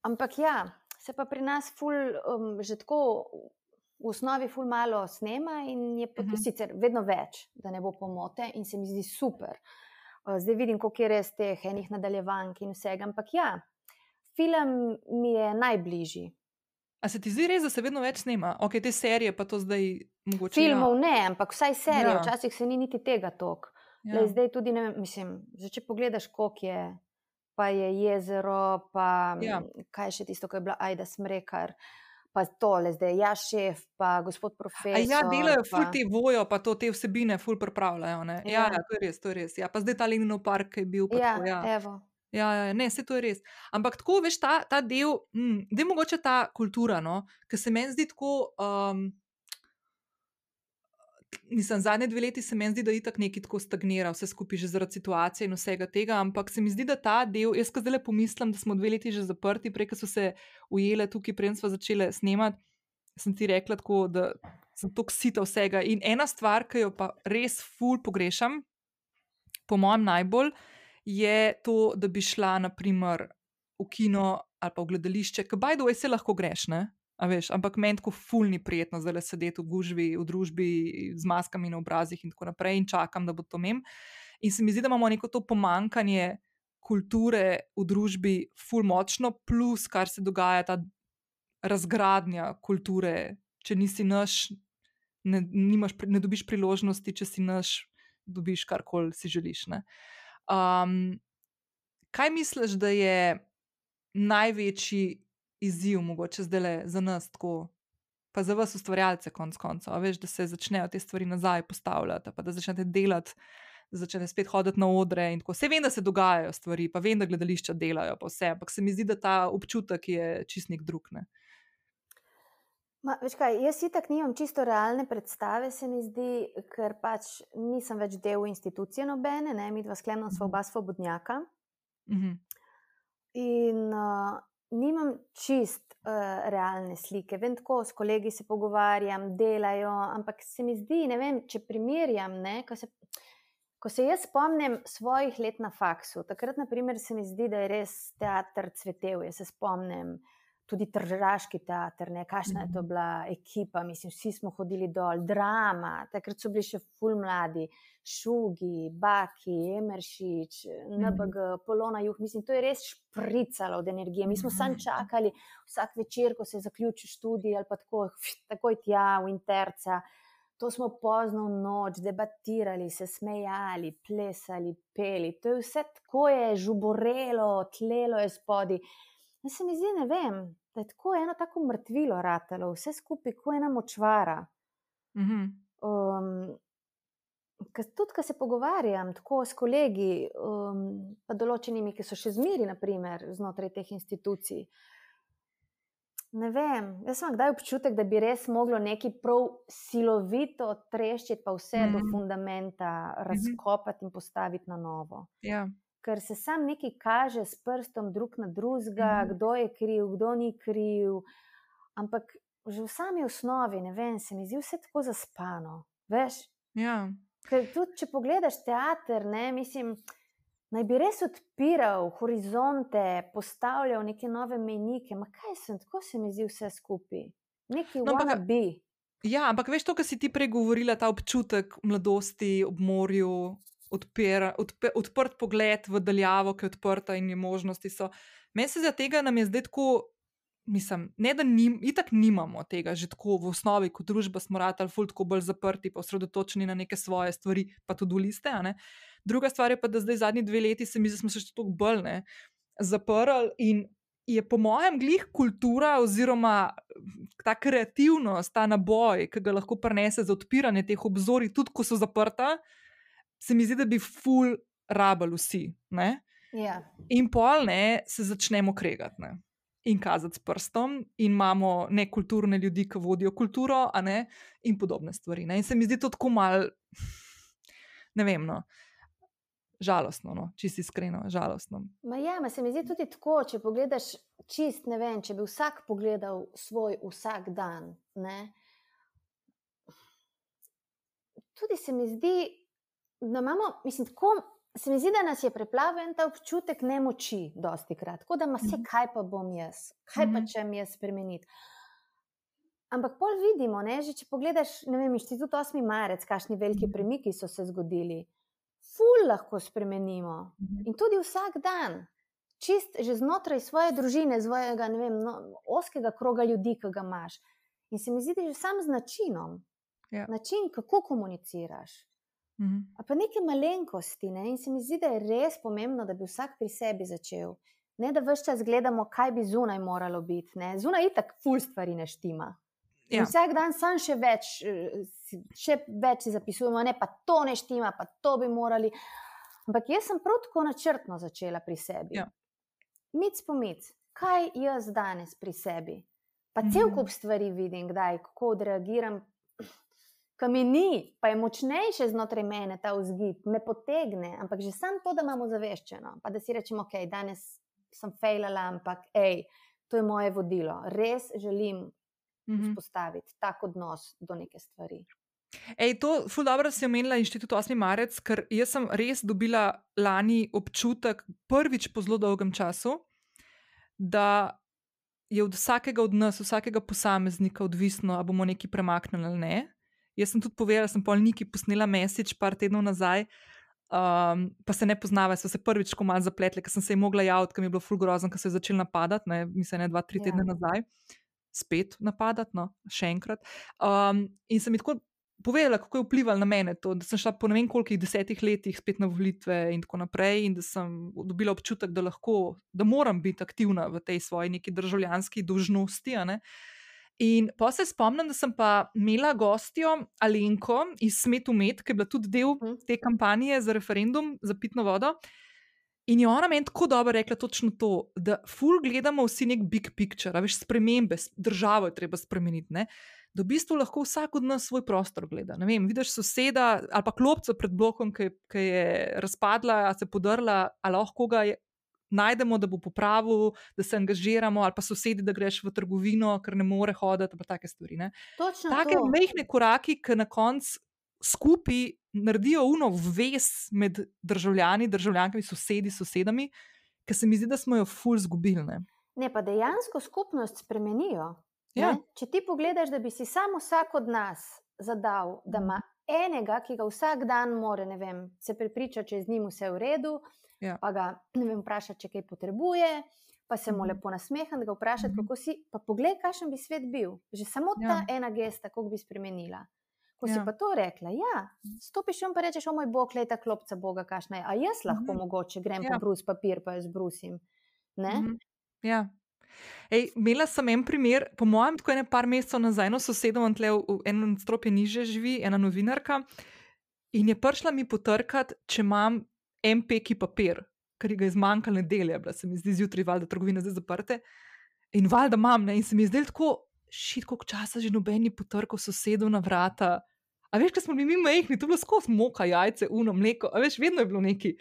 ampak ja, se pa pri nas ful, um, že tako v osnovi ful malo snema in je uh Mhm. -huh. sicer vedno več, da ne bo pomote in se mi zdi super. Uh, zdaj vidim, koliko je res teh enih nadaljevank in vsega, ampak ja, film mi je najbližji. A se ti zdi res, da se vedno več snema? Ok, te serije pa to zdaj mogoče. Filmov ne, ampak vsaj serije, Ja. ja. včasih se ni niti tega tok. Ja. Ja. Zdaj tudi ne mislim, zdaj, če pogledaš, koliko je, pa je jezero, pa Ja. ja. kaj še tisto, ko je bila Aida Smrekar, pa tole zdaj, ja, šef, pa gospod A profesor. ja, delajo ful pa... te vojo, pa to te vsebine ful pripravljajo. ne. Ja, Ja. ja, to je res, to je res. Ja, pa zdaj ta Leninov park je bil. Ja, tako, ja. evo. Ja, ja, ne, vse to je res. Ampak tako, veš, ta, ta del, mm, da je mogoče ta kultura, no, ki se meni zdi tako. Um, Mislim, zadnje dve leti se meni zdi, da je tako neki tako stagnira, vse skupaj že zaradi situacije in vsega tega, ampak se mi zdi, da ta del, jaz ko zdaj pomislim, da smo dve leti že zaprti, prej so se ujele tukaj, prej smo začeli snemati, sem ti rekla tako, da sem tako sita vsega. In ena stvar, ki jo pa res ful pogrešam, po mojem, najbolj je to, da bi šla naprimer v kino ali pa v gledališče, ki by the way se lahko greš, ne? A veš, ampak meni tako fulni prijetno zdaj sedeti v gužvi, v družbi z maskami na obrazih in tako naprej in čakam, da bo to mem. In se mi zdi, da imamo neko to pomankanje kulture v družbi ful močno, plus kar se dogaja, ta razgradnja kulture, če nisi naš, ne, nimaš, ne dobiš priložnosti, če si naš, dobiš karkoli si želiš. Um, kaj misliš, da je največji izziv, mogoče zdaj za nas, tako, pa za vas, ustvarjalce, konc koncev, veš, da se začnejo te stvari nazaj postavljati, pa da začnete delati, da začnete spet hoditi na odre. Vse vem, da se dogajajo stvari, pa vem, da gledališča delajo, pa vse, ampak se mi zdi, da ta občutek je čistnik drug. Ne? Ma, kaj, jaz si tako nimam čisto realne predstave, se mi zdi, ker pač nisem več del institucije nobene, ne, mi dva sklepna sva oba svobodnjaka. Mm -hmm. In uh, nimam čist uh, realne slike. Vem, tako s kolegi se pogovarjam, delajo, ampak se mi zdi, ne vem, če primerjam. Ne, ko, se, ko se jaz spomnim svojih let na faksu, takrat naprimer, se mi zdi, da je res teater cvetel. Jaz se spomnim tudi tržaški teater, ne, kakšna je to mhm. bila ekipa, mislim, vsi smo hodili dol, drama, takrat so bili še ful mladi, šugi, baki, emeršič, mhm. NBG, polona juh, mislim, to je res špricalo od energije. Mi smo sam mhm. čakali vsak večer, ko se je zaključil študij ali pa tako, takoj tja v interca. To smo pozno v noč debatirali, se smejali, plesali, peli. To je vse tako je žuborelo, tlelo je spodaj. In se mi zdi, ne vem, da je tako eno tako mrtvilo ratalo, vse skupaj, kot ena močvara. Mm -hmm. um, tudi, ko se pogovarjam tako s kolegi, um, pa določenimi, ki so še zmeri, naprimer, znotraj teh institucij. Ne vem, jaz sem kdaj občutek, da bi res moglo nekaj prav silovito treščiti, pa vse mm -hmm. do mhm. fundamenta mhm. razkopati mm -hmm. in postaviti na novo. Ja ker se sam nekaj kaže s prstom drug na drugega, mm. kdo je kriv, kdo ni kriv. Ampak že v sami osnovi, ne vem, se mi zdi vse tako zaspano. Veš? Ja. Ker tudi, če pogledaš teater, ne, mislim, naj bi res odpiral horizonte, postavljal neke nove menike. Ma kaj sem, tako se mi zdi vse skupaj. Neki no, wanna be. Ja, ampak veš to, kar si ti pregovorila, ta občutek mladosti ob morju, odpira, odpe, odprt pogled v daljavo, ki je odprta in je možnosti. So. Meni se za tega nam je zdaj tako, mislim, ne da nim, itak nimamo tega, že tako v osnovi, kot družba smo ratali, fultko bolj zaprti, pa osredotočeni na neke svoje stvari, pa tudi liste. Druga stvar je pa, da zdaj zadnji dve leti se mi zdi, da smo se še tako bolj zaprli in. Je po mojem glih kultura, oziroma ta kreativnost, ta naboj, ki ga lahko prenese za odpiranje teh obzorij, tudi ko so zaprta, se mi zdi, da bi ful rabili vsi. Ja. In pol ne, se začnemo kregati ne? In kazati s prstom, in imamo nekulturne ljudi, ki vodijo kulturo, ne? in podobne stvari. Ne? In se mi zdi to tako mal, ne vem. No. Žalostno, no, čisto iskreno, žalostno. Ma ja, ma se mi zdi tudi tako, če pogledaš, čist ne vem, če bi vsak pogledal svoj vsak dan. Ne? Tudi se mi zdi, da imamo, mislim, tako, se mi zdi, da nas je preplavil ta občutek nemoči, dosti krat, tako da ima vse, mhm. kaj pa bom jaz, kaj pa mhm. če mi jaz spremeniti. Ampak pol vidimo, ne, že če pogledaš, ne vem, inštitut 8. marec, kakšni veliki mhm. premiki so se zgodili, ful lahko spremenimo in tudi vsak dan. Čist že znotraj svoje družine, svojega vem, no, oskega kroga ljudi, ki ga imaš. In se mi zdi, da je že sam z načinom, ja. način, kako komuniciraš. Mhm. Pa neke malenkosti. Ne? In se mi zdi, da je res pomembno, da bi vsak pri sebi začel. Ne da vse čas gledamo, kaj bi zunaj moralo biti. Ne? Zunaj je tako, ful stvari ne štima. Ja. Vsak dan sam še več, še več zapisujemo, ne pa to ne štima, pa to bi morali. Ampak jaz sem prav tako načrtno začela pri sebi. Ja. Mic po mic, kaj jaz danes pri sebi. Pa cel mhm. kup stvari vidim, kdaj, kako odreagiram, ki mi ni, pa je močnejše znotraj mene ta vzgib, me potegne, ampak že samo to, da imamo zaveščeno, pa da si rečemo, ok, danes sem fejlala, ampak hej, to je moje vodilo, res želim mm -hmm. vzpostaviti tak odnos do neke stvari. Ej, to je zelo dobro, da si omenila inštitut 8. marec, ker jaz sem res dobila lani občutek, prvič po zelo dolgem času, da je od vsakega od nas, vsakega posameznika odvisno, ali bomo nekaj premaknili ali ne. Jaz sem tudi povedala, da sem pol neki posnela mesič, par tednov nazaj, um, pa se ne poznava, so se prvič ko malo zapletli, ker sem se jim mogla javiti, ker mi je bilo ful grozno, ker so se začeli napadati, ne, mislim, ne dva, tri Ja. tedne nazaj, spet napadati, no, še enkrat. Um, in sem jim tako povedala, kako je vplivalo na mene to, da sem šla po ne vem kolikih desetih letih spet na volitve in tako naprej, in da sem dobila občutek, da lahko, da moram biti aktivna v tej svoji neki državljanski dolžnosti. a ne. In pa se spomnim, da sem pa imela gostjo Alenko iz Smetu Med, ki je bila tudi del Mhm. te kampanje za referendum za pitno vodo. In je ona meni tako dobro rekla točno to, da ful gledamo vsi nek big picture, veš, spremembe, državo je treba spremeniti. Ne? Da v bistvu lahko vsak od nas svoj prostor gleda. Ne vem, vidiš soseda ali pa klopca pred blokom, ki, ki je razpadla, se podrla, ali lahko ga je, najdemo, da bo popravil, da se angažiramo, ali pa sosedi, da greš v trgovino, ker ne more hoditi, pa take stvari. Ne? Točno Take to. mehke koraki, ki na koncu skupaj naredijo uno vez med državljani, državljankami, sosedi, sosedami, ki se mi zdi, da smo jo ful zgubili. Ne? Ne, pa dejansko skupnost spremenijo. Ja. Ne? Če ti pogledaš, da bi si samo vsak od nas zadal, da ima enega, ki ga vsak dan more, ne vem, se prepriča, če je z njim vse v redu, Ja. pa ga vem, vpraša, če kaj potrebuje, pa se mu Mhm. lepo nasmeha, da ga vpraša, Mhm. kako si. Pa poglej, kakšen bi svet bil. Že samo Ja. ta ena gesta, kako bi spremenila. Ko si Ja. pa to rekla, ja, stopiš in pa rečeš, o moj bog, le ta klopca Boga, kašna je. A jaz lahko Mhm. mogoče grem Ja. po brus papir, pa jo zbrusim. Mhm. Ja. Ej, imela sem en primer, po mojem, tako ene par mesecev nazaj, eno sosedom, tle v, v enem stropju niže živi, ena novinarka, in je prišla mi potrkati, če imam MP-ki papir, ker ga je zmanjkalo nedelja, bila se mi zdi zjutraj, valjda trgovine zdaj zaprte. In valjda imam, ne, in se mi je zdelo tako, šit, koliko časa že noben ni potrkal sosedov na vrata. A veš, kaj smo bili mi majhni, to je bilo skozi moka, jajce, uno, mleko, a veš, vedno je bilo neki.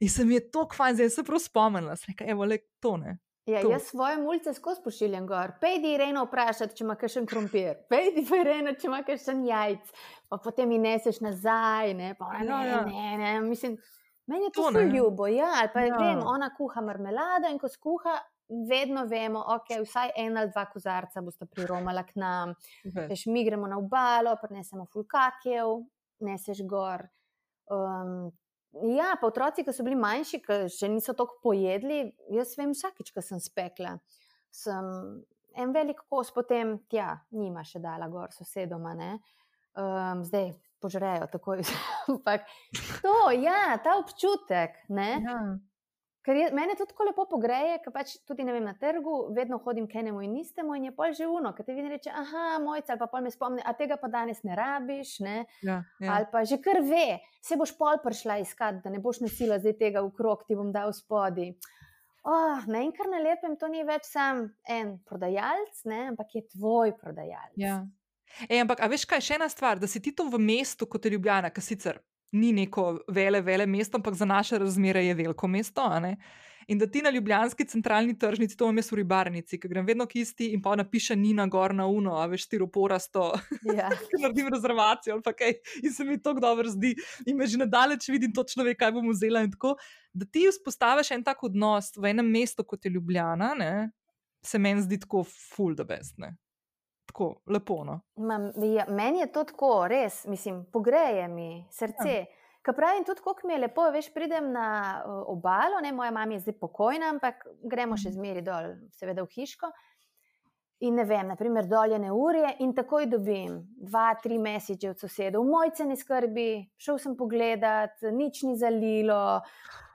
In se mi je to kvaj, zdaj se prav spomnila, sem rekla, evo, le to ne. Ja, To. jaz svoje mulce skozi pošiljam gor. Pejdi Irena vprašati, če ima kakšen krompir, pejdi pa Irena, če ima kakšen jajc, pa potem mi neseš nazaj. Ne, pa Ja, ne, ja. ne, ne. Mislim, meni je to, ne. ljubo. Ja, ali pa Ja. vem, ona kuha marmelado in ko skuha, vedno vemo, ok, vsaj en ali dva kozarca boste priromala k nam. Veš. Veš, mi gremo na obalo, prinesemo fulkakev, neseš gor. Um, ja, pa otroci, ki so bili manjši, ki še niso tako pojedli, jaz vem, vsakič, ko sem spekla, sem en velik kos potem tja, njima še dala gor sosedoma. ne. Um, zdaj požrejo takoj. Ampak to, ja, ta občutek. Ne? Ja. Ker je, mene tudi tako lepo pogreje, ker pač tudi vem, na trgu vedno hodim k enemu in istemu in je pol že uno, ker ti vidi reče, aha, mojca, ali pa pol me spomni, a tega pa danes ne rabiš, ne? Ja, ja. ali pa že kar ve, se boš pol prišla iskat, da ne boš nosila zdaj tega v krog, ti bom dal spodi. Oh, na enkar na lepem to ni več sam en prodajalec, ne? ampak je tvoj prodajalec. Ja. Ej, ampak, a veš kaj, še ena stvar, da si ti to v mestu, kot je Ljubljana, ki sicer ni neko vele, vele mesto, ampak za naše razmere je veliko mesto. In da ti na ljubljanski centralni tržnici, to imam jaz v ribarnici, ki grem vedno k isti in pa napiše Nina gor na uno, a veš, štiroporasto, Ja. ki naredim rezervacijo ali pa kaj. In se mi to dobro zdi. In me že nadalječ vidim, točno ve, kaj bom vzela. In tako, da ti vzpostaviš en tak odnos v enem mestu, kot je Ljubljana, ne, se meni zdi tako full the best. Ne. Tako lepo. No. Ma, ja, meni je to tako, res, mislim, pogreje mi srce. Ja. Kaj pravim, tudi kako mi je lepo, veš, pridem na obalo, ne, moja mama je zdaj pokojna, ampak gremo še zmeri dol, seveda v hiško. In ne vem, naprimer, dol je neurje in takoj dobim dva, tri mesiče od sosedov, mojce ne skrbi, šel sem pogledat, nič ni zalilo.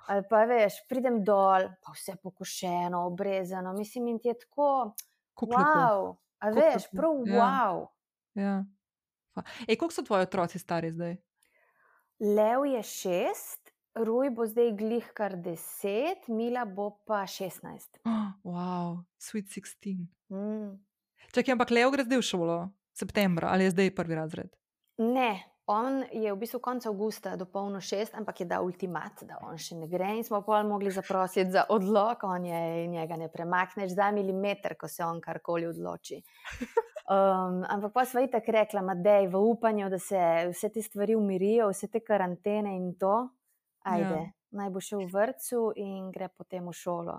Ali pa veš, pridem dol, pa vse pokošeno, obrezano, mislim, in ti je tako, Kako lepo. A Kako veš, lepo, prav ja. wow. Ja. Ej, koliko so tvoji otroci stari zdaj? Lev je šest, Ruj bo zdaj glih kar deset, Mila bo pa šestnajst. Oh, wow, sweet 16. Mm. Čakaj, ampak Leo gre zdaj v šolo, septembra ali je zdaj prvi razred? Ne, on je v bistvu konec avgusta do polno šest, ampak je dal ultimat, da on še ne gre in smo pa mogli zaprositi za odlog, on je njega ne premakneš za milimeter, ko se on karkoli odloči. Um, ampak pa smo itak rekla, da je v upanju, da se vse te stvari umirijo, vse te karantene in to. Ajde, ja. naj bo šel v vrtu in gre potem v šolo.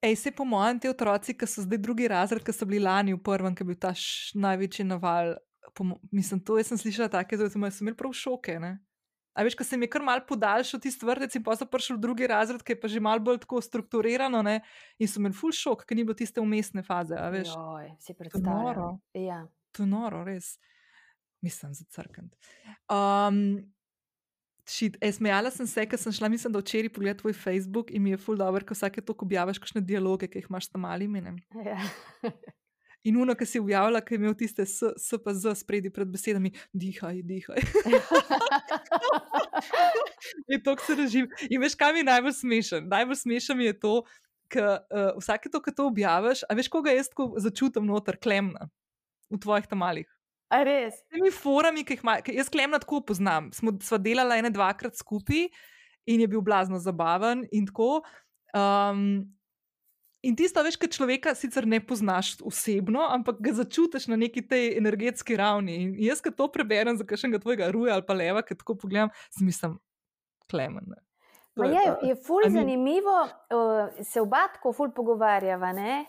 Ej, se po mojem, ti otroci, ki so zdaj drugi razred, ki so bili lani v prvem, ki je bil ta največji naval. Mislim, to sem slišala tako, da sem imel prav šoke. Ne? A veš, ko se mi je kar mal podaljšal tisti vrtec in pa sem prišel v drugi razred, ki je pa že mal bolj tako strukturirano ne? in so imeli full šok, ker ni bilo tiste umestne faze. Joj, si predstavljal. Ja. To je noro, res. Mislim, za crkant. Um, Šit, e, smejala sem se, ker sem šla, mislim, da včeraj pogledala tvoj Facebook in mi je full dobro, ko vsake to objaviš, kakšne dialoge, ki jih imaš tam malimi. Ja. In uno, ki si objavila, ki je imel tiste SPZ spredi pred besedami, dihaj, dihaj. je to, kar se režim. In veš, kaj mi je najbolj smešen? Najbolj smešen mi je to, ker uh, vsake to, ki to objaviš, a veš, koga jaz tako začutim noter, klemna v tvojih tamalih. Temi forami, ki jih ima, jaz klemna tako poznam. Smo delali ene dvakrat skupaj in je bil blazno zabaven. In, um, in tisto, veš, kaj človeka sicer ne poznaš osebno, ampak ga začutiš na neki tej energetski ravni. In jaz, ki to preberem za kakšnega tvojega ruja ali pa leva, ki tako pogledam, si mislim, klemen. Je, je ful zanimivo, uh, se oba tako ful pogovarjava. Ne?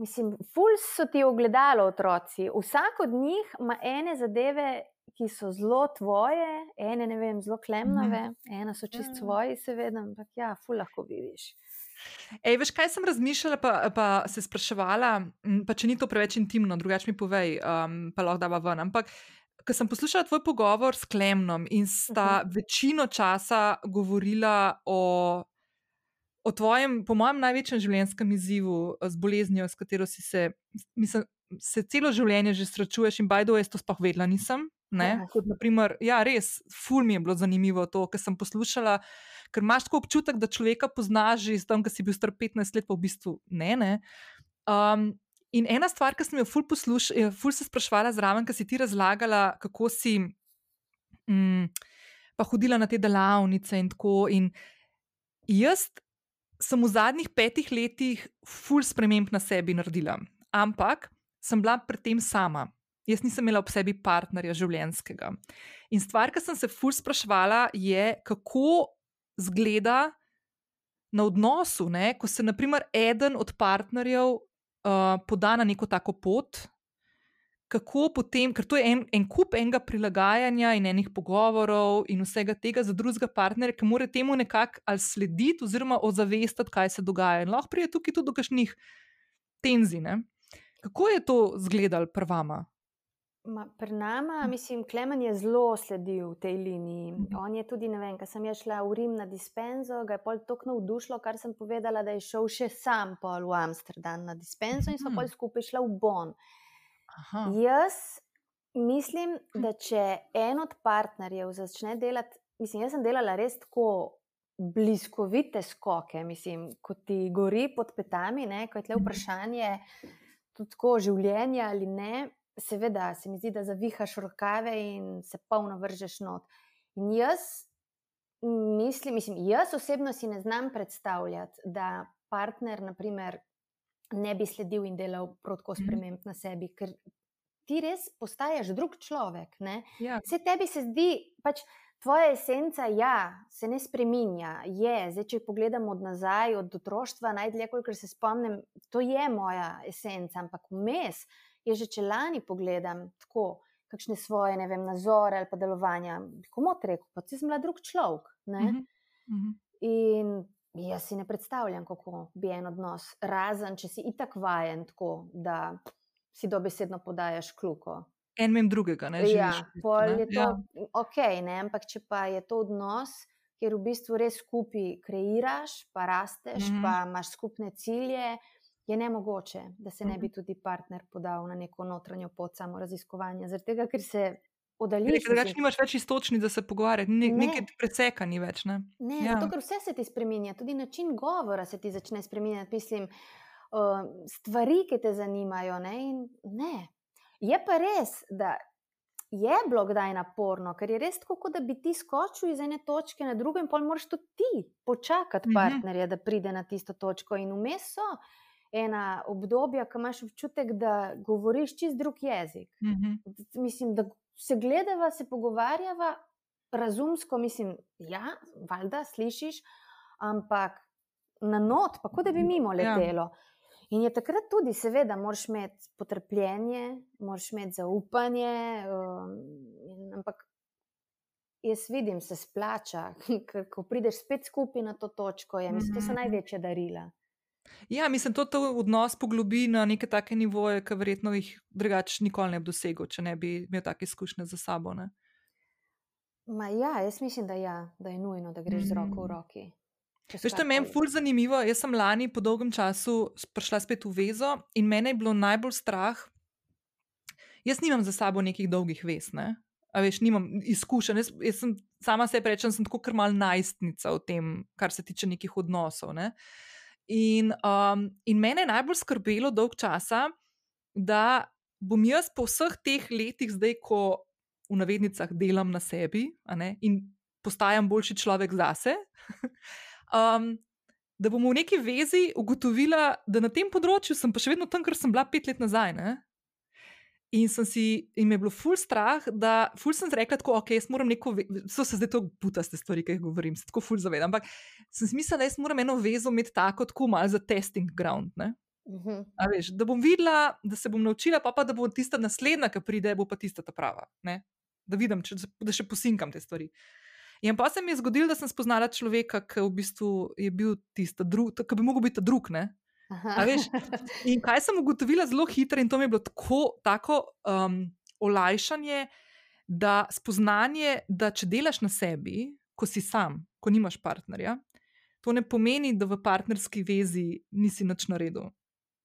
Mislim, ful so ti ogledalo otroci. Vsak od njih ima ene zadeve, ki so zelo tvoje, ene ne vem, zelo klemnove, mm. ena so čist mm. svoji, seveda, ampak ja, ful lahko vidiš. Ej, veš, kaj sem razmišljala, pa, pa se spraševala, pa če ni to preveč intimno, drugače mi povej, um, pa lahko da ven. Ampak, ko sem poslušala tvoj pogovor s Klemnom in sta uh. -huh. večino časa govorila o o tvojem, po mojem, največjem življenjskem izzivu z eh, boleznijo, s katero si se, mislim, se celo življenje že srečuješ, in bajdo jaz to sploh vedela nisem. Ja. Kot, naprimer, ja, res, ful mi je bilo zanimivo to, kar sem poslušala. Ker imaš tako občutek, da človeka poznaš že tam, ki si bil star 15 let, pa v bistvu ne. ne. Um, in ena stvar, ki sem jo ful, posluš, ful se sprašvala zraven, ki si ti razlagala, kako si um, pa hodila na te delavnice in tako. In jaz sem v zadnjih petih letih ful sprememb na sebi naredila, ampak sem bila pri tem sama. Jaz nisem imela ob sebi partnerja življenjskega. In stvar, ki sem se ful sprašvala, je, kako zgleda na odnosu, ne, ko se, naprimer, eden od partnerjev uh, poda na neko tako pot, kako potem, ker to je en, en kup enega prilagajanja in enih pogovorov in vsega tega za drugega partnerja, ki mora temu nekako ali slediti oziroma ozavestiti, kaj se dogaja. In lahko pride tukaj tudi do kakšnih tenzij. Ne? Kako je to izgledalo pri vama? Ma, pri nama, hm. mislim, Klemen je zelo sledil tej liniji. Mhm. On je tudi, ne vem, ko sem šla v Rim na dispenzo, ga je pol tako navdušilo, kar sem povedala, da je šel še sam pol v Amsterdam na dispenzo in so mhm. pol skupaj šla v Bonn. Aha. Jaz mislim, da če en od partnerjev začne delati, mislim, jaz sem delala res tako bliskovite skoke, mislim, ko ti gori pod petami, ne, ko je tle vprašanje, tudi tako življenje ali ne. Seveda se mi zdi, da zavihaš rokave in se polno vržeš not. In jaz mislim, mislim, jaz osebno si ne znam predstavljati, da partner, naprimer, ne bi sledil in delal protko mhm. sprememb na sebi, ker ti res postaješ drug človek. Ja. Vse tebi se zdi, pač tvoja esenca ja, se ne spreminja. Je. Zdaj, če pogledam od nazaj, od otroštva, najdlje, kolikor se spomnim, to je moja esenca, ampak vmes je že če lani pogledam tako. Kakšne svoje, ne vem, nazore ali pa delovanja, ti rečeš, pa si zmla drug človek. Uh -huh, uh -huh. In Jaz si ne predstavljam, kako bi en odnos, razen če si itak vajen, tako da si dobesedno podajaš kluko. En mem drugega, ne ja, želiš. Je to ja. ok, ne? ampak če pa je to odnos, kjer v bistvu res skupaj kreiraš, pa rasteš, mm -hmm. pa imaš skupne cilje, je ne mogoče, da se ne bi mhm. tudi partner podal na neko notranjo pot samo raziskovanja. Zaradi tega, ker se oddaljiš. Ker več nimaš več istočnic, da se pogovarjati, ne, ne. nekaj preseka ni več. Ne, ne ja. zato ker vse se ti spremenja, tudi način govora se ti začne spremenjati. Mislim, uh, stvari, ki te zanimajo. Ne, ne. Je pa res, da. Je bilo kdaj naporno, ker je res tako, da bi ti skočil iz ene točke na drugo, in pol moraš tudi ti počakati mhm. partnerja, da pride na tisto točko. In vmes so ena obdobja, ko imaš občutek, da govoriš čist drug jezik. Uh -huh. Mislim, da se gledava, se pogovarjava, razumsko, mislim, ja, valjda slišiš, ampak na not, pa kot da bi mimo Ja. letelo. In je takrat tudi, seveda, moraš imeti potrpljenje, moraš imeti zaupanje, um, ampak jaz vidim, se splača, ker ko prideš spet skupaj na to točko, je, mislim, to so Mhm. največje darila. Ja, mislim, to ta odnos poglobi na neke take nivoje, ki verjetno jih drugače nikoli ne bi dosegel, če ne bi imel take izkušnje za sabo. Ne? Ma ja, jaz mislim, da, ja, da je nujno, da greš z roko v Mm. roki. Veš, to je meni ful zanimivo. Jaz sem lani po dolgem času prišla spet v vezo in mene je bilo najbolj strah. Jaz nimam za sabo nekih dolgih vez, ne? A veš, nimam izkušenj. Jaz, jaz sem sama sebi rečem, sem tako krmal najstnica v tem, kar se tiče nekih odnosov. Ne? In, um, in mene je najbolj skrbelo dolg časa, da bom jaz po vseh teh letih, zdaj, ko v navednicah delam na sebi ne, in postajam boljši človek zase, um, da bom v neki vezi ugotovila, da na tem področju sem pa še vedno tam, kar sem bila pet let nazaj. Ne? In, sem si, in me je bilo ful strah, da ful sem rekla, da okay, jaz moram neko, so se zdaj to butaste stvari, ki jih govorim, se tako ful zavedam. Ampak sem si mislila, da jaz moram eno vezo imeti tako, tako malo za testing ground. Ne? Mhm. A Veš, da bom videla, da se bom naučila, pa, pa da bo tista naslednja, ki pride, bo pa tista ta prava. Ne? Da vidim, če, da še posinkam te stvari. In pa se mi je zgodilo, da sem spoznala človeka, ki v bistvu je bil tisti drug, ki bi mogel biti drug. Ne? Veš, In kaj sem ugotovila zelo hitro, in to mi je bilo tako, tako um, olajšanje, da spoznanje, da če delaš na sebi, ko si sam, ko nimaš partnerja, to ne pomeni, da v partnerski vezi nisi nič naredil.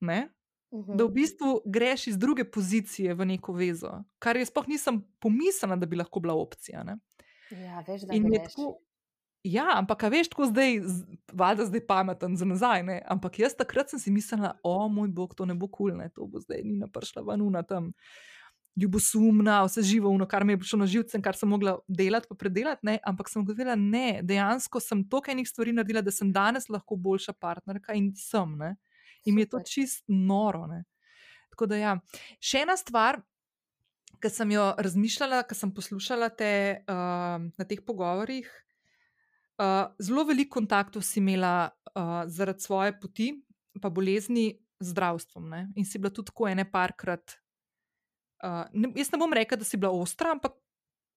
Ne? Mhm. Da v bistvu greš iz druge pozicije v neko vezo, kar jaz sploh nisem pomislila, da bi lahko bila opcija. Ne? Ja, veš, da In mi je greš. tako, ja, ampak a veš, tako zdaj, valjda zdaj pameten za nazaj. Ne? Ampak jaz takrat sem si mislila, o moj bog, to ne bo kul, cool, to bo zdaj Nina prišla ven na tam. Ljubosumna, vse živo, ono, kar mi je prišlo na živce, kar sem mogla delati, pa predelati, ne? ampak sem gotovila, ne, dejansko sem toliko enih stvari naredila, da sem danes lahko boljša partnerka in sem. Ne? In mi je to čist noro. Ne? Tako da, ja. Še ena stvar, ki sem jo razmišljala, ko sem poslušala te uh, na teh pogovorih. Uh, zelo veliko kontaktov si imela uh, zaradi svoje poti, pa bolezni z zdravstvom. Ne? In si bila tudi tako ene parkrat. Uh, ne, jaz ne bom rekla, da si bila ostra, ampak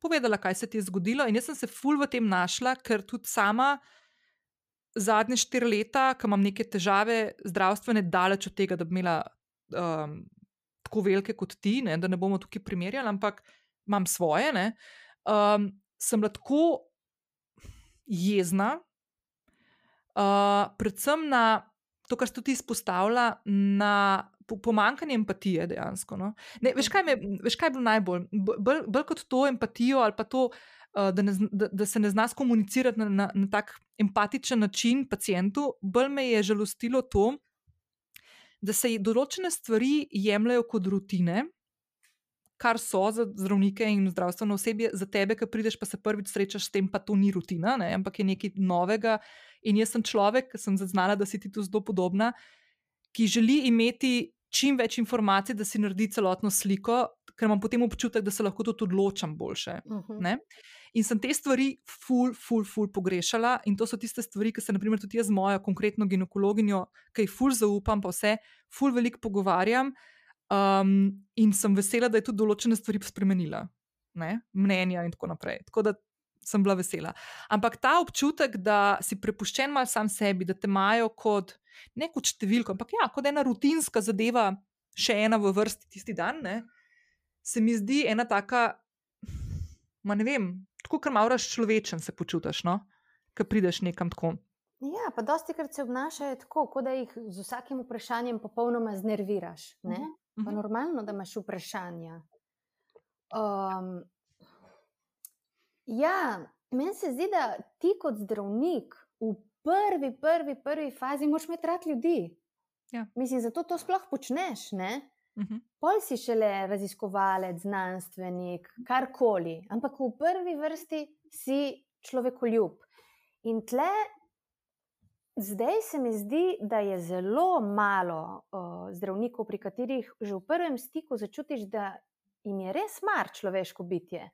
povedala, kaj se ti je zgodilo. In jaz sem se ful v tem našla, ker tudi sama zadnje štiri leta, ko imam neke težave zdravstvene, daleč od tega, da bi imela um, tako velike kot ti, ne, da ne bomo tukaj primerjali, ampak imam svoje. Ne, um, sem bila tako jezna, uh, predvsem na to, kar si tudi izpostavila, na po- pomanjkanje empatije dejansko. No. Ne, veš, kaj me, veš, kaj je bilo najbolj? Bolj, bolj kot to empatijo ali pa to. uh, Da, ne, da, da se ne zna komunicirati na, na, na tak empatičen način pacijentu, bolj me je žalostilo to, da se določene stvari jemljajo kot rutine, kar so za zdravnike in zdravstveno osebje, za tebe, ki prideš, pa se prvič srečaš s tem, pa to ni rutina, ne, ampak je nekaj novega. In jaz sem človek, ki sem zaznala, da si ti tu zelo podobna, ki želi imeti čim več informacij, da si naredi celotno sliko, ker imam potem občutek, da se lahko tudi odločam boljše. Mhm. Ne? In sem te stvari ful, ful, ful pogrešala, in to so tiste stvari, ki se, naprimer, tudi jaz z mojo konkretno ginekologinjo, ki ji ful zaupam, pa vse, ful veliko pogovarjam. Um, in sem vesela, da je tudi določene stvari spremenila, ne? mnenja in tako naprej. Tako da sem bila vesela. Ampak ta občutek, da si prepuščen mal sam sebi, da te imajo kot ne kot številko, ampak ja, kot ena rutinska zadeva, še ena v vrsti tisti dan, ne? se mi zdi ena taka, ma ne vem, tako kar malo razčlovečen se počutiš, no? Ko prideš nekam tako. Ja, pa dosti krat se obnašajo tako, kot da jih z vsakim vprašanjem popolnoma znerviraš. Ne? Pa Mhm. normalno, da imaš vprašanja. Um, ja, meni se zdi, da ti kot zdravnik v prvi, prvi, prvi fazi moraš imeti rad ljudi. Ja. Mislim, zato to sploh počneš. Ne? Mhm. Pol si šele raziskovalec, znanstvenik, karkoli, ampak v prvi vrsti si človekoljub. In tle zdaj se mi zdi, da je zelo malo uh, zdravnikov, pri katerih že v prvem stiku začutiš, da jim je res mar človeško bitje.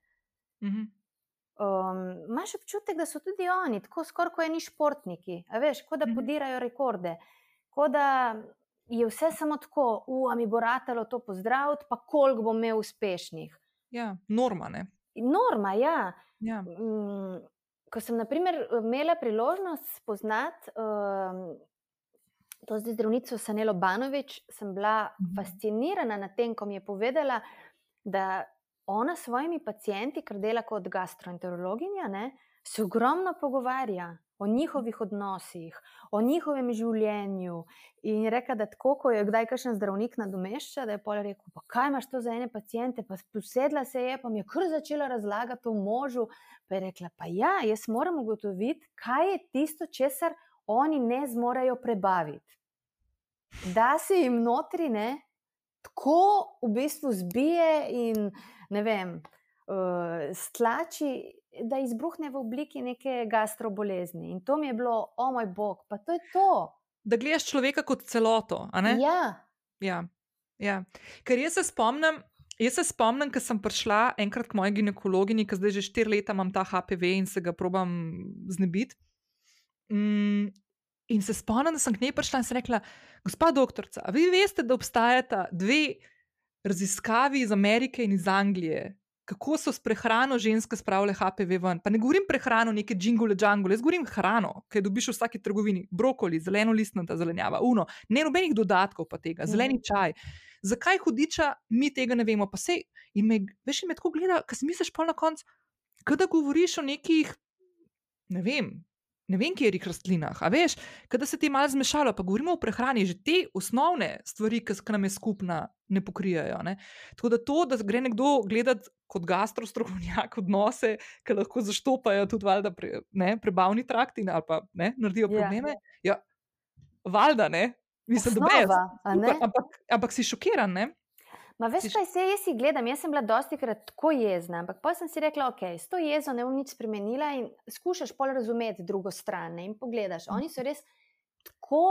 Mhm. Um, Máš občutek, da so tudi oni, tako skoraj kot eni športniki, veš, kot da Mhm. podirajo rekorde, kot da je vse samo tako, ua mi bo ratalo to pozdraviti, pa koliko bom imel uspešnih. Ja, norma. Ne? Norma, ja. Ja. Mm, ko sem naprimer, imela priložnost spoznati um, to zdravnico Sanelo Banovič, sem bila Mhm. fascinirana nad tem, ko mi je povedala, da ona s svojimi pacijenti, ker dela kot gastroenterologinja, ne, se ogromno pogovarja o njihovih odnosih, o njihovem življenju. In je rekla, da tako, ko je kdaj kakšen zdravnik nadomešča, da je pol rekel: Pa kaj imaš to za ene pacijente? Pa posedla se je, pa mi je kar začela razlagati o možu. Pa je rekla: Pa ja, jaz moram ugotoviti, kaj je tisto, česar oni ne zmorejo prebaviti. Da se jim notri ne. Tako v bistvu zbije in ne vem, stlači, da izbruhne v obliki neke gastrobolezni. In to mi je bilo, o moj bog, pa to je to. Da gledaš človeka kot celoto. Ja, Ja, ja. Ker jaz se spomnim, jaz se spomnim, ko sem prišla enkrat k moji ginekologinji, ki zdaj že štiri leta imam ta HPV in se ga probam znebiti. Mm, in se spomnim, da sem k njej prišla in sem rekla: Gospa doktorica, vi veste, da obstajata dve raziskavi iz Amerike in iz Anglije. Kako so s prehrano ženske spravile HPV ven? Pa ne govorim prehrano, neke džingule, džangule, jaz govorim hrano, ki jo dobiš v vsaki trgovini, brokoli, zeleno listnata zelenjava, uno, ne nobenih dodatkov pa tega, zeleni čaj. Zakaj hudiča mi tega ne vemo? Pa se in me, veš, in me tako gleda, ker si misliš pa na koncu, da govoriš o nekih, ne vem. Ne vem, kje je rastlinah, a veš, da se ti malo zmešalo, pa govorimo o prehrani, že te osnovne stvari, ki nam je skupna, ne pokrijajo. Ne? Tako da to, da gre nekdo gledati kot gastrostrokovnjak odnose, ki lahko zaštopajo tudi valjda, pre, ne, prebavni trakt in ali pa ne, naredijo probleme, ja, ja valjda ne. Mislim, da je to. Ampak, ampak si šokiran, ne? Ma veš, kaj se jaz gledam? Jaz sem bila dosti krat tako jezna, ampak pa sem si rekla, ok, s to jezo ne bom nič spremenila in skušaš pol razumeti drugo stran ne? in pogledaš. Oni so res tako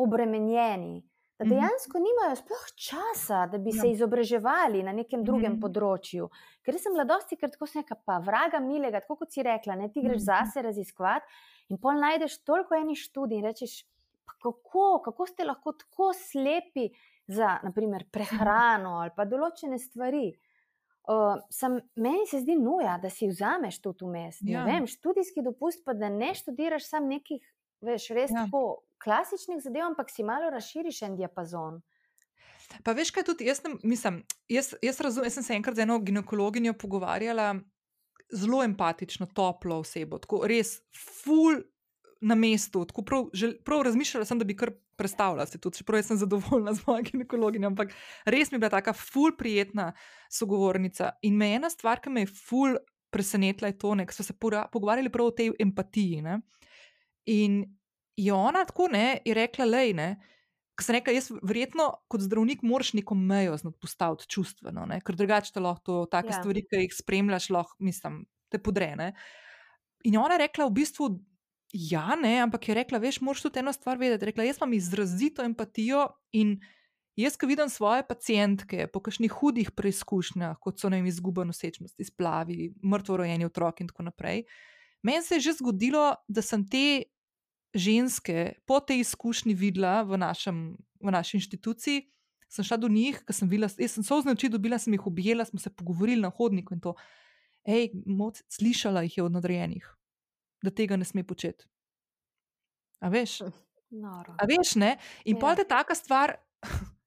obremenjeni, da dejansko nimajo sploh časa, da bi ja. se izobraževali na nekem drugem -hmm. področju. Ker sem bila dosti krat tako neka pa vraga milega, tako kot si rekla, ne? ti greš -hmm. zase raziskovati in pol najdeš toliko enih študij in rečeš, kako, kako ste lahko tako slepi za naprimer, prehrano ali pa določene stvari. Uh, sem, meni se zdi nuja, da si vzameš to vmes. Ja. Vem, študijski dopust, pa da ne študiraš samo nekih, veš, res ja. tako klasičnih zadev, ampak si malo razširiš en diapazon. Pa veš, kaj tudi jaz, ne, mislim, jaz, jaz razumem, jaz sem se enkrat z eno ginekologinjo pogovarjala, zelo empatično, toplo osebo, tako res, full na mestu, tako prav, žel, prav razmišljala sem, da bi kar predstavljala se tudi, čeprav sem zadovoljna z mojo ginekologinjo, ampak res mi je bila taka ful prijetna sogovornica. In me ena stvar, ki me je ful presenetila, je to, da smo se pogovarjali prav o tej empatiji. Ne? In je ona tako ne, je rekla, lej, ne. Ker sem rekla, jaz verjetno kot zdravnik moraš neko mejo postaviti čustveno, ne? ker drugače te lahko take ja. stvari, ki jih spremljaš, lahko, mislim, te podrene. In je ona rekla, v bistvu, Ja, ne, ampak je rekla, veš, moraš tudi eno stvar vedeti. Rekla, jaz imam izrazito empatijo in jaz, ko vidim svoje pacijentke po kakšnih hudih preizkušnjah, kot so jim izguba nosečnosti, splavi, mrtvo rojeni otrok in tako naprej. Meni se je že zgodilo, da sem te ženske po tej izkušnji videla v, našem, v naši inštituciji. Sem šla do njih, ker sem videla, jaz sem se označila, dobila sem jih objela, smo se pogovorili na hodniku in to. Ej, moc, slišala jih je od nadrejenih da tega ne sme početi. A veš? Noro. A veš, ne? In ja. pa je ta stvar.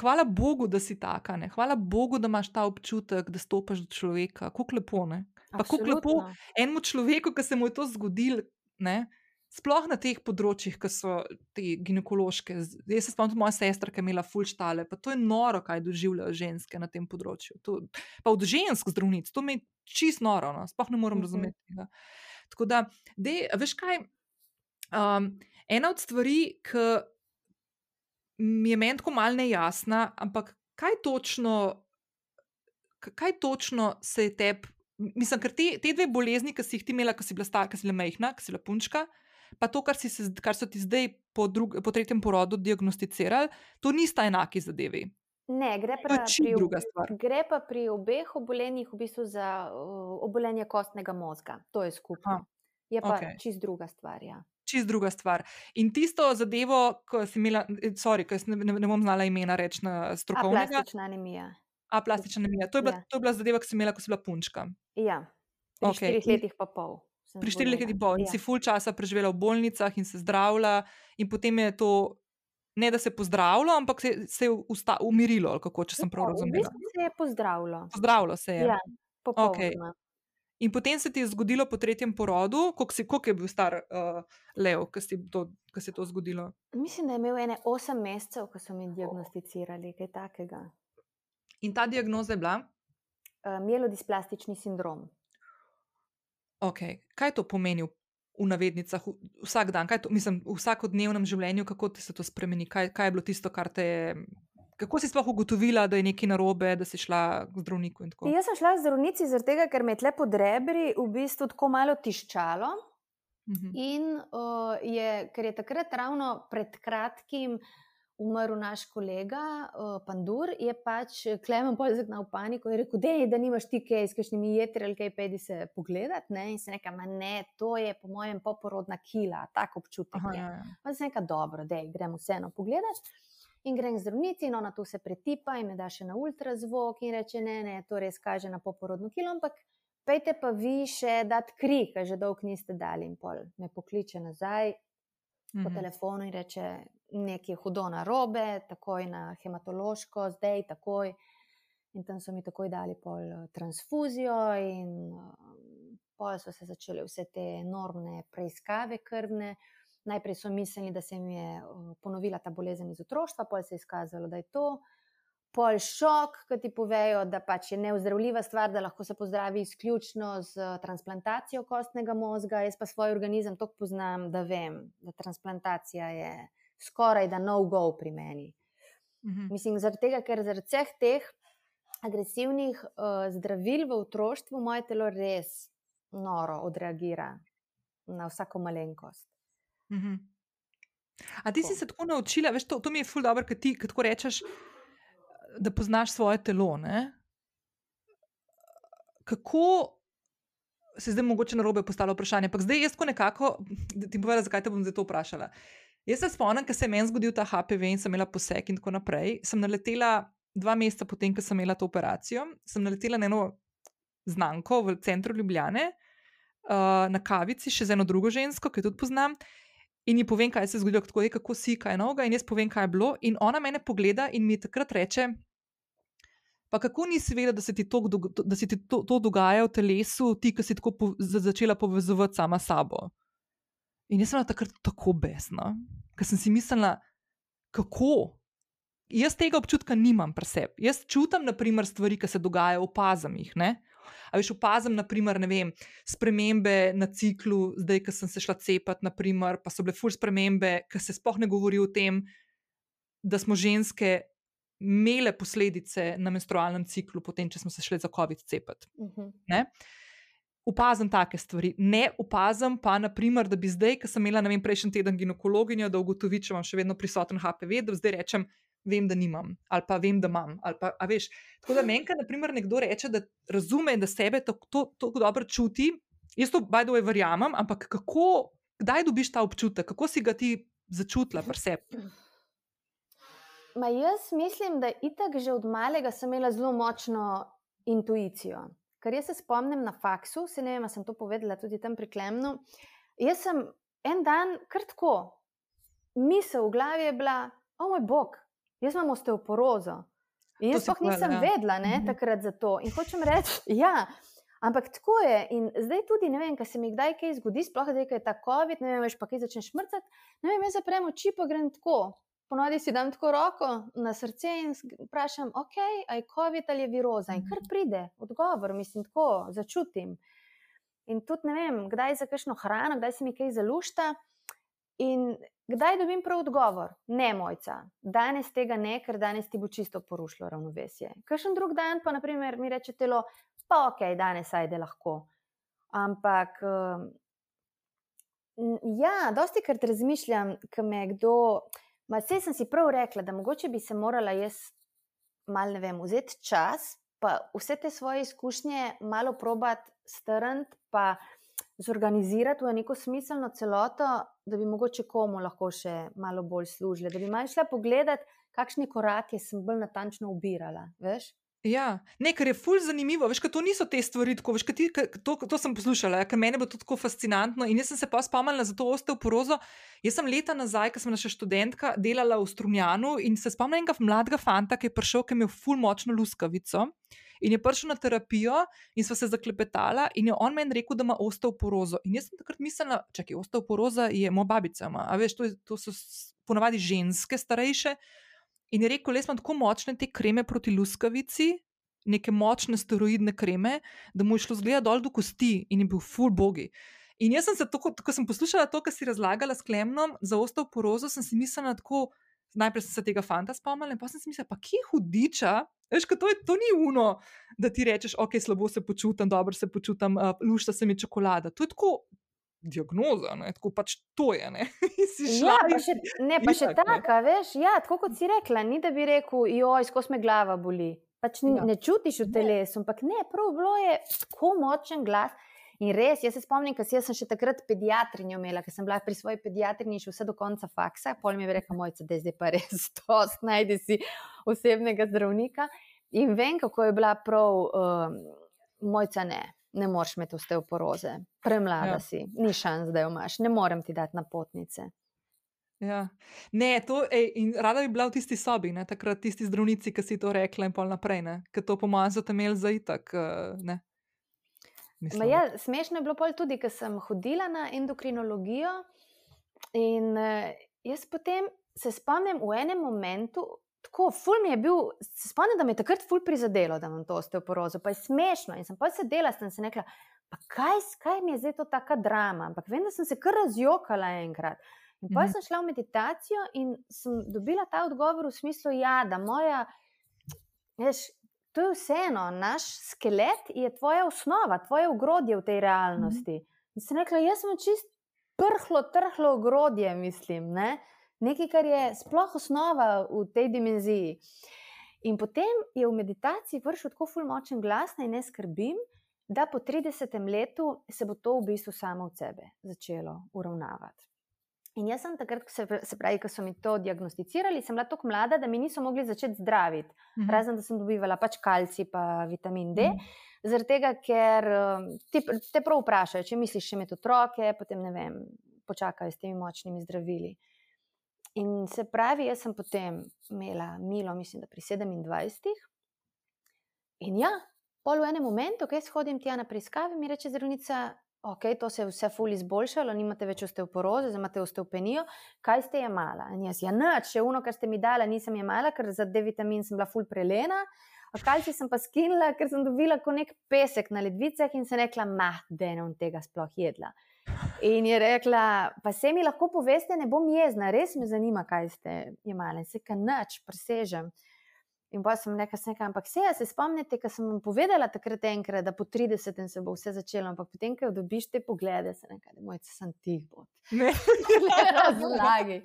Hvala Bogu, da si taka, ne? hvala Bogu, da imaš ta občutek, da stopiš do človeka. Kako lepo, ne? Pa kako lepo enemu človeku, ki se mu je to zgodilo, sploh na teh področjih, ki so te ginekološke. Jaz se spomnim, moja sestra, ki je imela fulštale, pa to je noro, kaj doživljajo ženske na tem področju. To, pa od žensk zdravnic, to mi je čist noro, no? sploh ne morem uh -huh. razumeti. Ne? Tako da, dej, veš kaj? Um, ena od stvari, ki mi je meni tako malce nejasna, ampak kaj točno, kaj točno se je tebi, mislim, ker te, te dve bolezni, ki si jih ti imela, ko si bila stara, ko si bila majhna, ko si bila punčka, pa to, kar, se, kar so ti zdaj po, drug, po tretjem porodu diagnosticirali, to nista enaki zadevi. Ne, gre pa, pri, gre pa pri obeh obolenjih v bistvu za uh, obolenje kostnega možga. To je skupno. Aha, Je pa okej. čist druga stvar. Ja. Čist druga stvar. In tisto zadevo, ko si imela, eh, sorry, ker ne, ne, ne bom znala imena reči na strokovnega, Aplastična anemija. aplastična anemija. To je bila, Ja. to je bila zadeva, ki si imela, ko si bila punčka. Ja. Pri Okej, štirih letih pa pol. Pri štirih letih pol in Ja. si ful časa preživela v bolnicah in se zdravila, in potem je to. Ne, da se je pozdravilo, ampak se, se je usta, umirilo, kako, če sem prav Ja, v razumela. bistvu se je pozdravilo. Pozdravilo se je. Ja, popolnoma. Okej. In potem se ti je zgodilo po tretjem porodu, koliko, je bil star uh, Leo, ko se je to zgodilo. Mislim, da je imel ene osem mesecev, ko so mi diagnosticirali kaj takega. In ta diagnoza je bila, Uh, Mielodisplastični sindrom. okay, kaj to pomeni v, v navednicah, vsak dan, kaj to, mislim, v vsakodnevnem življenju, kako ti se to spremeni, kaj, kaj je bilo tisto, kar te je. Kako si sploh ugotovila, da je nekaj narobe, da si šla k zdravniku tako? Jaz sem šla k zdravnici, zaradi tega, ker me je tle pod rebri v bistvu tako malo tiščalo. Mhm. In uh, je, ker je takrat ravno pred kratkim umrl naš kolega uh, Pandur, je pač Klemen pol zagnal paniko in rekel, dej, da nimaš ti kaj s kakšnimi jetri ali kaj, pejdi se pogledat. Ne? In se neka, ma ne, to je po mojem poporodna kila, tak občutek Aha, je. ja, ja. Pa sem rekel, dobro, da gremo vseeno pogledat. In grem k zdravnici, in ona tu se pretipa in me da še na ultrazvok in reče: Ne, ne, to res kaže na poporodno kilo, ampak pejte pa vi še dati kri, ker že dolgo niste dali. In pol me pokliče nazaj po Mhm. telefonu in reče: Nekaj je hudo na robe, takoj na hematološko, zdaj takoj. In tam so mi takoj dali pol eh, transfuzijo, in um, pol so se začele vse te enormne preiskave krvne. Najprej so mislili, da se mi je uh, ponovila ta bolezen iz otroštva, pol se je izkazalo, da je to. Pol šok, ki ti povejo, da pač je neozdravljiva stvar, da lahko se pozdravi izključno z eh, transplantacijo kostnega možga. Jaz pa svoj organizem tako poznam, da vem, da transplantacija je skoraj da no-go pri meni. Mhm. Mislim, zaradi tega, ker zaradi vseh teh agresivnih uh, zdravil v otroštvu moje telo res noro odreagira na vsako malenkost. Mhm. A ti si Tako. se tako naučila, veš, to, to mi je ful dobro, ker ti tako rečeš, da poznaš svoje telo. Ne? Kako se zdaj mogoče na robe postavlja vprašanje? Ampak zdaj jaz tako nekako, da ti povem, zakaj te bom zdaj to vprašala. Jaz se spomnim, ker se je meni zgodil ta HPV in sem imela poseg in tako naprej. Sem naletela dva meseca potem, ko sem imela to operacijo, sem naletela na eno znanko v centru Ljubljane, uh, na kavici, še z eno drugo žensko, ki jo tudi poznam. In ji povem, kaj se je zgodilo, tako je, kako si, kaj je novega, in jaz povem, kaj je bilo. In ona mene pogleda in mi takrat reče: Pa kako nisi vedela, da se ti, to, da se ti to, to dogaja v telesu, ti, ki si tako po, za- začela povezovati sama s sabo. In jaz sem bila takrat tako besna, ker sem si mislila, kako. Jaz tega občutka nimam pri sebi. Jaz čutim, naprimer, stvari, ki se dogajajo, opazim jih. Ne? A veš, opazim, naprimer, ne vem, spremembe na ciklu, zdaj, ko sem se šla cepati, naprimer, pa so bile fur spremembe, ki se sploh ne govori o tem, da smo ženske imele posledice na menstrualnem ciklu, potem, če smo se šle za COVID cepati. Mhm. Ne? Opazim take stvari. Ne opazim pa, naprimer, da bi zdaj, ko sem imela vem, prejšnji teden ginekologinjo, da ugotovi, če imam še vedno prisoten HPV, da zdaj rečem, vem, da nimam, ali pa vem, da imam. ali Pa, veš, tako da meni, naprimer, nekdo reče, da razume, da sebe tako to, to dobro čuti. Jaz to, the way, verjamem, ampak kako, kdaj dobiš ta občutek, kako si ga ti začutila pri sebi? Ma jaz mislim, da itak že od malega sem imela zelo močno intuicijo. Ker jaz se spomnim na faksu, se ne vem, a sem to povedala tudi tam pri Klemnu. Jaz sem en dan kar tako, misel v glavi je bila, o moj bog, jaz imam osteoporozo. In jaz sploh nisem ja. vedela ne, Mhm. takrat za to. In hočem reči, ja. Ampak tako je. In zdaj tudi, ne vem, kaj se mi kdaj kaj zgodi, sploh zdaj, ko je ta COVID, ne vem, veš pa kaj začneš mrcati. Ne vem, jaz zaprem oči, pa grem tako. Ponovadi si dam tako roko na srce in vprašam, ok, aj COVID ali je viroza. In kar pride odgovor, mislim, tako začutim. In tudi ne vem, kdaj za kakšno hrano, kdaj se mi kaj zalušta. In kdaj dobim prav odgovor? Ne, mojca, danes tega ne, ker danes ti bo čisto porušilo ravnovesje. Kakšen drug dan pa, naprimer, mi reče telo, pa ok, danes ajde lahko. Ampak Ja, dosti krat razmišljam, ko me kdo. Ma, vse sem si prav rekla, da mogoče bi se morala jaz malo, ne vem, vzeti čas, pa vse te svoje izkušnje malo probati strniti, pa zorganizirati v neko smiselno celoto, da bi mogoče komu lahko še malo bolj služile, da bi malo šla pogledati, kakšne korake sem bolj natančno ubirala. Veš? Ja, ne, ker je fulj zanimivo, veš, to niso te stvari, tako, veš, ti, to, to sem poslušala, ja, ker meni bo to tako fascinantno. In jaz sem se pa spomnila za to osteoporozo. Jaz sem leta nazaj, ko sem še študentka, delala v Strunjanu in se spomnim enega mladega fanta, ki je prišel, ki je imel fulj močno luskavico. In je prišel na terapijo, in smo se zaklepetali, in je on meni rekel, da ima osteoporozo. In jaz sem takrat mislila, čakaj, osteoporoza je moja babica, a veš, to, je, to so ponavadi ženske, starejše. In je rekel, da imam tako močne te kreme proti luskavici, neke močne steroidne kreme, da mu je šlo zgleda dol do kosti in je bil full bogi. In jaz sem se ko sem poslušala to, kar si razlagala s klemnom za osteoporozo, sem si mislila tako. Najprej sem se tega fanta spomnila, in pa sem mislila, pa kje hudiča. Veš, to, je, to ni uno, da ti rečeš, ok, slabo se počutim, dobro se počutim, uh, lušta se mi čokolada. To je tako diagnoza, ne? tako pač to je. Ne, ja, pa še, ne, pa še taka, veš, ja, tako kot si rekla, ni da bi rekel, joj, skozi me glava boli. Pač ja. Ne čutiš v telesu, ampak ne, prav bilo je tako močen glas. In res, jaz se spomnim, ker sem še takrat pediatrinjo imela, ker sem bila pri svoji pediatrinji še vse do konca faksa, pol mi je rekel, mojca, da je zdaj pa res to, najdi si osebnega zdravnika. In vem, kako je bila prav, um, mojca ne, ne moreš imeti osteoporoze, premlada ja. si, ni šans, da jo imaš, ne morem ti dati napotnice. Ja. Ne, to, ej, in rada bi bila v tisti sobi, ne, takrat tisti zdravnici, ki si to rekla, in pol naprej, ker to pomaga za temel za itak. Uh, ja, smešno je bilo tudi, ker sem hodila na endokrinologijo in uh, jaz potem se spomnim v enem momentu, tako, ful mi je bil, se spomnim, da me je takrat ful prizadelo, da imam to osteoporozo, pa je smešno. In sem pa sedela in sem rekla, pa kaj, kaj mi je zdaj to taka drama, ampak vem, da sem se kar razjokala enkrat. In pa mhm. sem šla v meditacijo in sem dobila ta odgovor v smislu, ja, da moja, veš, to je vseeno, naš skelet je tvoja osnova, tvoje ogrodje v tej realnosti. Mhm. In sem rekla, jaz sem čist prhlo, trhlo ogrodje, mislim, ne nekaj, kar je sploh osnova v tej dimenziji. In potem je v meditaciji vršil tako fulmočen glas, naj ne skrbim, da po 30 letu se bo to v bistvu samo od sebe začelo uravnavati. In jaz sem takrat, se, se pravi, ko so mi to diagnosticirali, sem bila tako mlada, da mi niso mogli začeti zdraviti, uh mhm. -huh. razen da sem dobivala pač kalci in vitamin D. Uh mhm. -huh. Zaradi tega, ker ti, te prav vprašajo, če misliš še imeti otroke, potem ne vem, počakajo s temi močnimi zdravili. In se pravi, jaz sem potem imela milo, mislim, da pri 27. In ja, pol v enem momentu, ko jaz hodim tja na preiskave, mi reče zdravnica, ok, to se je vse ful izboljšalo, nimate več osteoporoze, zdaj imate osteopenijo, kaj ste jemala? In jaz, ja, nič, še uno, kar ste mi dala, nisem jemala, ker za D-vitamin sem bila ful prelena. Kalci sem pa skinila, ker sem dobila kot nek pesek na ledvicah in se rekla, mah, da ne bom tega sploh jedla. In je rekla, pa se mi lahko poveste, ne bom jezna, res me zanima, kaj ste imeli. Se kaj noč, presežem. In pa sem nekaj rekla, ampak se, se spomnite, ko sem vam povedala takrat enkrat, da po 30 se bo vse začelo, ampak potem, ko dobiš te poglede, se nekaj, da moj sem tih bod. Ne, razlagi.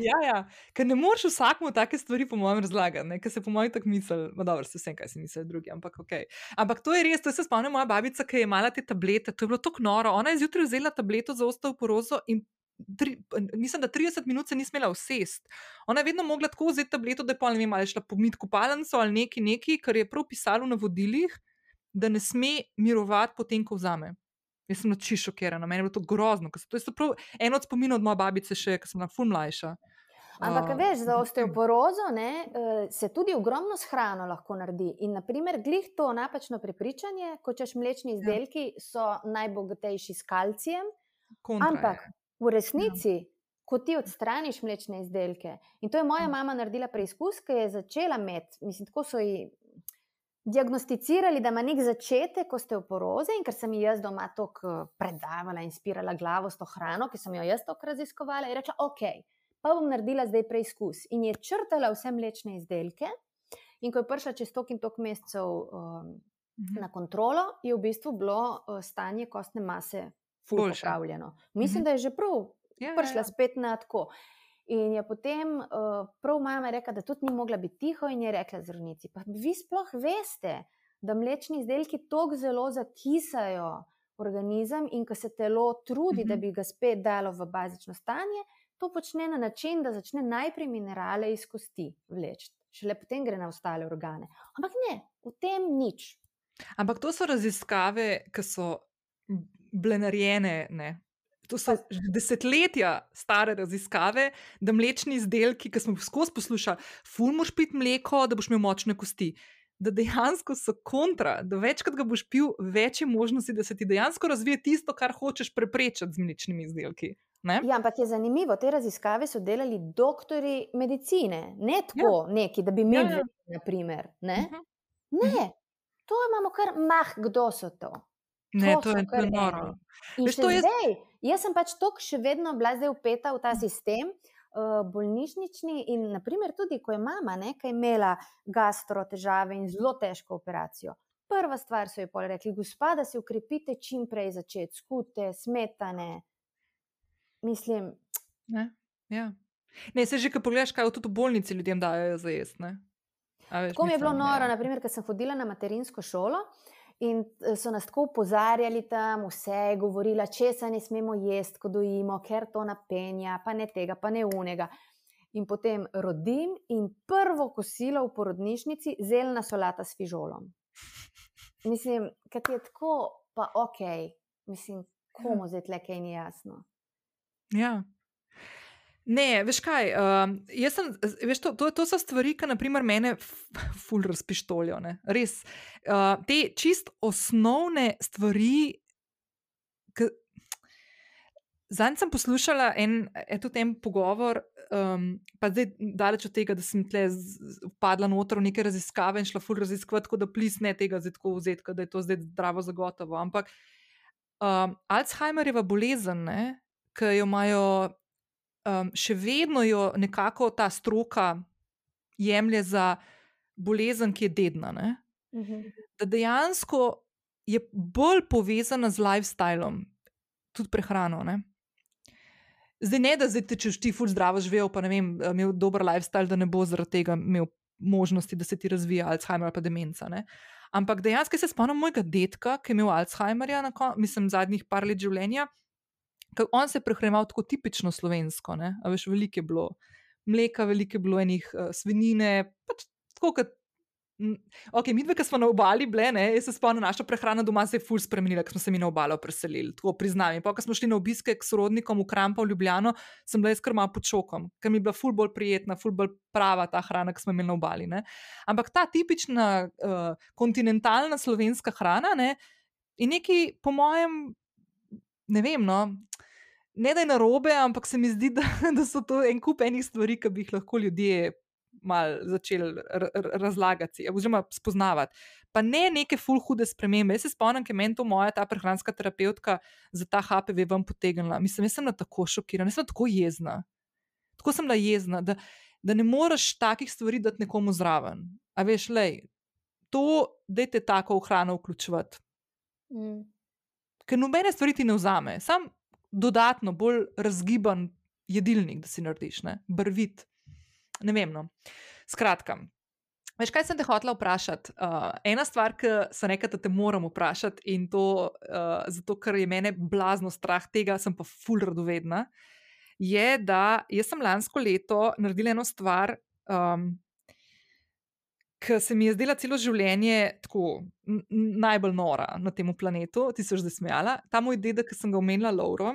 ja, ja, ker ne moreš vsakmu take stvari, po mojem, razlagati, ker se po mojem tako misli, no dobro, se vsem, kaj si misli drugi, ampak ok. Ampak to je res, to se spomnim moja babica, ki je imela te tablete, to je bilo tako noro. Ona je zjutraj vzela tableto za osteoporozo in tri, mislim, da 30 minut se ni smela usest. Ona je vedno mogla tako vzeti tableto, da je pa ne vem, ali šla pomit kopalnico ali neki neki, kar je prav pisalo na vodilih, da ne sme mirovati potem, ko vzame. Jaz sem noči šokirana, meni je bilo to grozno. To je prav eno od spominov od moje babice, še ko sem bila ful mlajša. Ampak, uh, veš, za osteoporozo ne, eh, se tudi ogromno s hrano lahko naredi. In, naprimer, glih to napačno prepričanje, ko češ mlečni ja. izdelki, ja. so najbogatejši s kalcijem. Kontra ampak, je. V resnici, ja. ko ti odstraniš mlečne izdelke, in to je moja ja. mama naredila preizkus, ki je začela imeti, mislim, tako so ji diagnosticirali, da ima nek začetek osteoporoze, in ker sem jaz doma to predavala in spirala glavo s to hrano, ki sem jo jaz tako raziskovala, je rekla: Ok, pa bom naredila zdaj preizkus. In je črtala vse mlečne izdelke, in ko je prišla čez tok in tok mesecev um, mhm. na kontrolo, je v bistvu bilo uh, stanje kostne mase fulpopravljeno. Mislim, mm -hmm. da je že prav ja, prišla ja, ja. spet na tako. In je potem uh, prav mama rekla, da tudi ni mogla biti tiho, in je rekla zdravnici: Pa vi sploh veste, da mlečni izdelki tako zelo zakisajo organizem, in ko se telo trudi, mm -hmm. da mhm. bi ga spet dalo v bazično stanje, to počne na način, da začne najprej minerale iz kosti vleči, šele potem gre na ostale organe. Ampak ne, v tem nič. Ampak to so raziskave, ki so bile narejene. Ne? To so desetletja stare raziskave, da mlečni izdelki, ki smo jih skozi poslušali, ful moš piti mleko, da boš imel močne kosti da dejansko so kontra, da večkrat ga boš pil, več je možnosti, da se ti dejansko razvije tisto, kar hočeš preprečiti z mlečnimi izdelki. Ja, ampak je zanimivo, te raziskave so delali doktori medicine, ne tako ja. neki, da bi imeli, ja, ja. naprimer. Ne? Uh mhm. -huh. ne, to imamo kar mah, kdo so to. Ne, to, to je kar noro. Zdaj, jaz sem pač tok še vedno bila zdaj upeta v ta sistem. Eh, bolnišnični in naprimer tudi, ko je mama nekaj imela gastro težave in zelo težko operacijo. Prva stvar so ji pol rekli, gospa, da se ukrepite čim prej začeti, skute, smetane. Mislim. Ne, ja. ne se že, ko pogledaš, kaj tudi v bolnici ljudem dajo za jesti. Tako mi je bilo noro, ja. naprimer, ker sem hodila na materinsko šolo. In eh, so nas tako upozarjali tam, vse je govorila, česa ne smemo jesti, ko dojimo, ker to napenja, pa ne tega, pa ne unega. In potem rodim in prvo kosilo v porodnišnici, zelena solata s fižolom. Mislim, kaj je tako, pa ok, mislim, komu zdaj tle kaj ni jasno. Ja, Ne, veš kaj, uh, sem, veš, to, to, to so stvari, ki me ful razpištolijo. Res. Uh, te čist osnovne stvari. Zdaj sem poslušala en, tudi en pogovor, um, pa zdaj daleč od tega, da sem tle padla noter v neke raziskave in šla ful raziskovati, tako da plis ne tega zdaj tako vzeti, da je to zdaj zdravo zagotovo. Ampak um, Alzheimerjeva bolezen, ki jo imajo um, še vedno jo nekako ta stroka jemlje za bolezen, ki je dedna. Uh. -huh. Da dejansko je bolj povezana z lifestylom, tudi prehrano. Ne? Zdaj ne, da zdaj, če ti ful zdravo živel, pa ne vem, imel dober lifestyle, da ne bo zaradi tega imel možnosti, da se ti razvija Alzheimer ali pa demenca. Ne? Ampak dejansko se spomnim mojega detka, ki je imel Alzheimerja, mislim, zadnjih par let življenja. On se je prehranjeval tako tipično slovensko, a veš, veliko je bilo mleka, veliko je bilo enih uh, svinine, pač tako kot. Ok, mi dve, ki smo na obali, bile, ne, jaz se spomnim, naša prehrana doma se je ful spremenila, ko smo se mi na obalo preselili, tako priznam. Pa, ko smo šli na obiske k sorodnikom v Krampa v Ljubljano, sem bila jaz kar malo pod šokom, ker mi je bila ful bolj prijetna, ful bolj prava ta hrana, ki smo imeli na obali. Ne. Ampak ta tipična uh, kontinentalna slovenska hrana ne, je nekaj, po mojem, ne vem, no, ne da je narobe, ampak se mi zdi, da, da so to en kup enih stvari, ki bi jih lahko ljudje mal začeli razlagati, oziroma spoznavati. Pa ne neke full hude spremembe. Jaz se spomnim, ker meni to moja ta prehranska terapeutka za ta HPV vam potegnila. Mislim, jaz sem na tako šokirana, jaz sem tako jezna. Tako sem jezna, da, da ne moreš takih stvari dati nekomu zraven. A veš, lej, to, da te tako v hrano vključevati. Mm. Ker nobene stvari ti ne vzame, sam dodatno bolj razgiban jedilnik, da si narediš, ne? brvit. Ne vem. No. Skratka. Veš, kaj sem te hotela vprašati? Uh, ena stvar, ki sem rekla, da te moram vprašati, in to uh, zato, ker je mene blazno strah tega, sem pa ful radovedna, je, da jaz sem lansko leto naredila eno stvar, um, ki se mi je zdela celo življenje tako najbolj nora na tem planetu, ti se že zdaj smejala. Ta moj dedek, ki sem ga omenila, Lauro,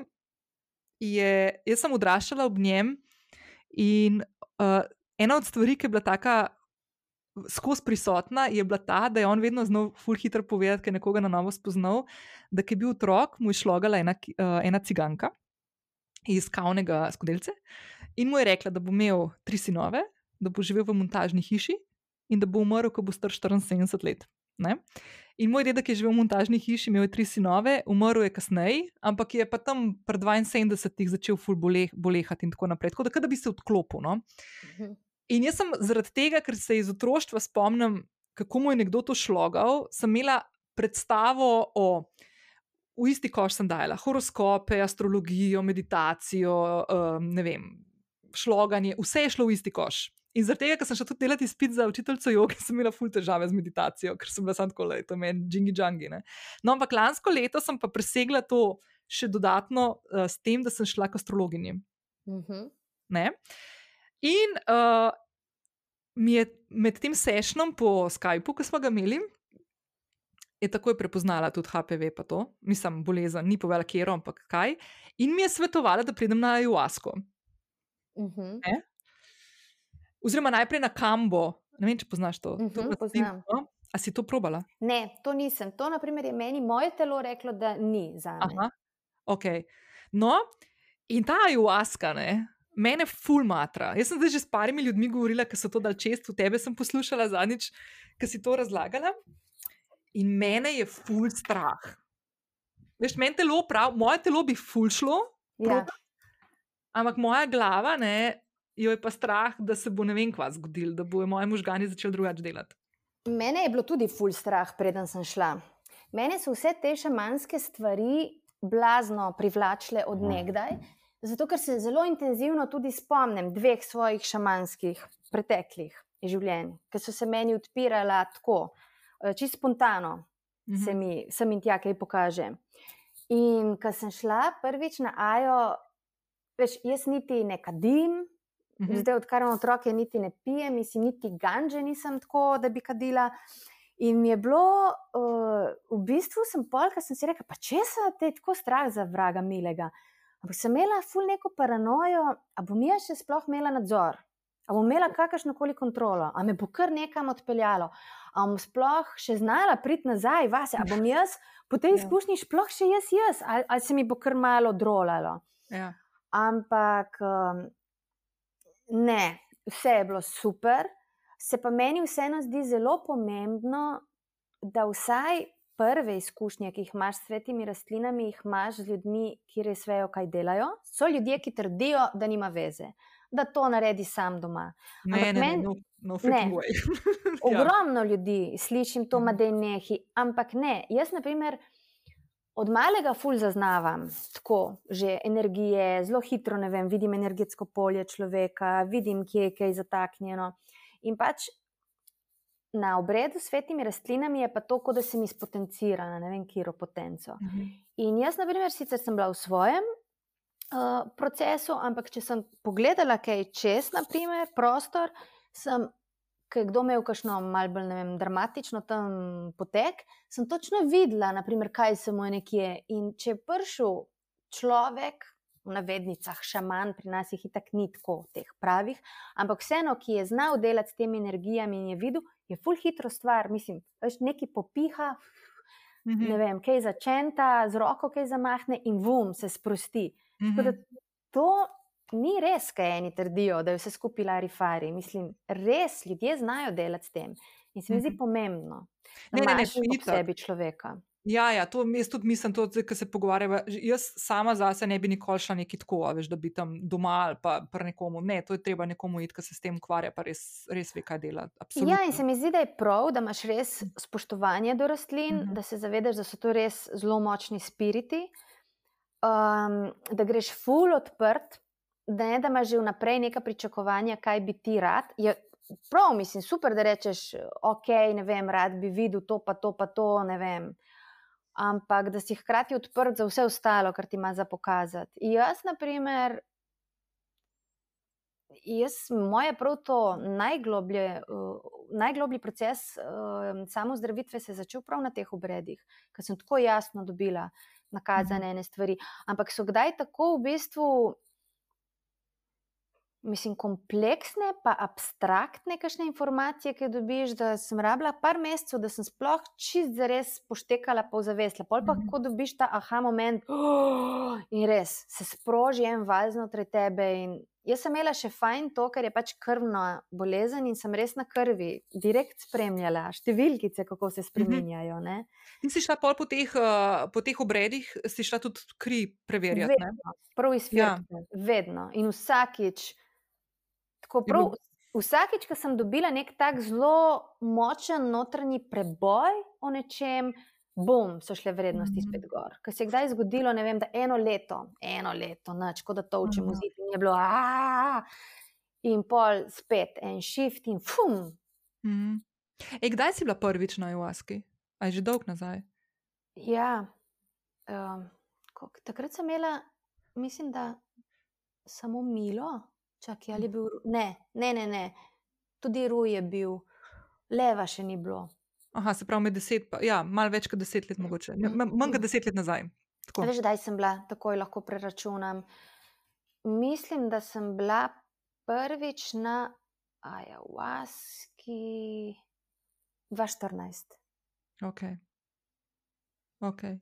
je, jaz sem odraščala ob njem in uh, ena od stvari, ki je bila taka. Skozi prisotna je bila ta, da je on vedno znal ful hitro povedati, da je nekoga na novo spoznal, da je bil otrok, mu je šlogala ena, uh, ena ciganka iz kavnega skodelce in mu je rekla, da bo imel tri sinove, da bo živel v montažni hiši in da bo umrl, ko bo star 74 let. Ne? In moj dedek je živel v montažni hiši, imel je tri sinove, umrl je kasneje, ampak je pa tam pred 72 začel ful boleh, bolehati in tako naprej. Tako da, da bi se odklopil. No? Mhm. In jaz sem zaradi tega, ker se iz otroštva spomnim, kako mu je nekdo to šlogal, sem imela predstavo o v isti koš sem dajala horoskope, astrologijo, meditacijo, um, ne vem, šloganje, vse je šlo v isti koš. In zaradi tega, ker sem šla tudi delati spit za učiteljico joge, sem imela ful težave z meditacijo, ker sem bila samo tako, da je to meni džingi džangi. Ne? No, ampak lansko leto sem pa presegla to še dodatno uh, s tem, da sem šla k astrologinji. Uh Mhm. -huh. In uh, mi je med tem sešnom po Skypu, ki smo ga imeli, je takoj prepoznala tudi HPV, pa to, mislim, bolezen, ni povedala, kje je, ampak kaj. In mi je svetovala, da pridem na Ayahuasco. Uh -huh. Ne? Oziroma najprej na Kambo. Ne vem, če poznaš to. Mhm, to je poznam. rastlino, no? A si to probala? Ne, to nisem. To, na primer, je meni moje telo reklo, da ni za me. Aha, ok. No, in ta ayahuasca, ne, mene ful matra. Jaz sem zdaj že s parimi ljudmi govorila, ki so to dal čest, v tebe sem poslušala zadnjič, ki si to razlagala. In mene je ful strah. Veš, meni telo prav, moje telo bi ful šlo, Ja. ampak moja glava, ne, jo je pa strah, da se bo ne vem kva zgodil, da bojo moji možgani začeli drugače delati. Mene je bilo tudi ful strah, preden sem šla. Mene so vse te šamanske stvari blazno privlačile od nekdaj, zato ker se zelo intenzivno tudi spomnim dveh svojih šamanskih preteklih življenj, ki so se meni odpirala tako, eh, čisto spontano, Mhm. se mi, se mi tja kaj pokaže. In ko sem šla prvič na Ajo, veš, jaz niti ne kadim, Mhm. Zdaj, odkar imam otroke, niti ne pijem, mislim, niti ganže nisem tako, da bi kadila. In mi je bilo, uh, v bistvu sem pol, ker sem si rekla, pa če se te tako strah za vraga milega. Ampak sem imela ful neko paranojo, a bom jaz še sploh imela nadzor, a bom imela kakršno koli kontrolo, a me bo kar nekam odpeljalo, a bom sploh še znala priti nazaj vase, a bom jaz po tej Ja. izkušnji sploh še jaz jaz, ali, ali se mi bo kar malo drolalo. Ja. Ampak um, ne, vse je bilo super. Se pa meni vseeno zdi zelo pomembno, da vsaj prve izkušnje, ki jih imaš s svetimi rastlinami, jih imaš z ljudmi, ki res vejo, kaj delajo. So ljudje, ki trdijo, da nima veze, da to naredi sam doma. Ne, Ampak ne, meni- no, no ne. Ja. Ogromno ljudi slišim to, Mhm. da je nehi, ampak ne. Jaz, na primer, od malega ful zaznavam tako, že energije, zelo hitro vem, vidim energetsko polje človeka, vidim, kje je kaj zataknjeno. In pač na obredu s svetimi rastlinami je pa to, kot da sem izpotencirana, ne vem, kiro potenco. Mhm. In jaz, na primer, sicer sem bila v svojem uh, procesu, ampak če sem pogledala kaj čez, naprimer, prostor, sem, ker je kdo imel kakšno malce bolj vem, dramatično tam potek, sem točno videla, naprimer, kaj se mu je nekje. In če je prišel človek, v navednicah, šaman, pri nas jih itak ni tako, teh pravih, ampak vseeno, ki je znal delati s temi energijami in je videl, je full hitro stvar, mislim, veš, neki popiha, Mhm. ne vem, kaj začenta, z roko kaj zamahne in vum se sprosti. Tako da Mhm. to ni res, kaj eni trdijo, da je vse skupaj larifari. Mislim, res ljudje znajo delati s tem. In se mi zdi Mhm. pomembno, da Ne, ne, ne, itak. sebi človeka. Ja, ja, to jaz tudi mislim, zdaj, ko se pogovarjava. Jaz sama zase ne bi nikoli šla neki tako, veš, da bi tam doma ali pa pri nekomu. Ne, to je treba nekomu iti, ki se s tem ukvarja, pa res, res ve, kaj dela. Absolutno. Ja, in se mi zdi, da je prav, da imaš res spoštovanje do rastlin, Mhm. da se zavedaš, da so to res zelo močni spiriti, um, da greš full odprt, ne da imaš že vnaprej neka pričakovanja, kaj bi ti rad. Je prav, mislim, super, da rečeš, ok, ne vem, rad bi videl to, pa to, pa to, ne vem. Ampak da si hkrati odprt za vse ostalo, kar ti ima za pokazati. Jaz, na primer, Jaz, moje prav to najgloblje, uh, najgloblji proces uh, samozdravitve se je začel prav na teh obredih, ker sem tako jasno dobila nakazane ene stvari. Ampak so kdaj tako v bistvu, mislim, kompleksne, pa abstraktne, kakšne informacije, ki dobiš, da sem rabila par mesecev, da sem sploh čist zares poštekala, pa zavesla. Pol pa, Mhm. ko dobiš ta aha moment, oh, in res se sproži en val znotraj tebe. In jaz sem imela še fajn to, ker je pač krvna bolezen in sem res na krvi direkt spremljala številkice, kako se spremenjajo. ne. Ti si šla pol po teh, uh, po teh obredih, si šla tudi kri preverjati. Vedno, prav iz Ja. firme, vedno. In vsakič, tako prav, vsakič, ko sem dobila nek tak zelo močen notranji preboj o nečem, bom, so šle vrednosti Mhm. spet gor. Ker se je kdaj zgodilo, ne vem, da eno leto, eno leto, noč, kot da to učimo Aha. zid in je bilo, "Aaa!" in pol spet en shift in fum. Mhm. E, kdaj si bila prvič na Iwaski? A je že dolg nazaj? Ja, um, takrat sem imela, mislim, da samo Milo, čakaj, ali je bil, ne, ne, ne, ne, tudi Ruj je bil, leva še ni bilo. Aha, se pravi, med deset, pa, ja, malo več kot deset let, mogoče. Manj kot deset let nazaj. Tako. Veš, kdaj sem bila, takoj lahko preračunam. Mislim, da sem bila prvič na Ayahuaski 2014. Okay. Okay.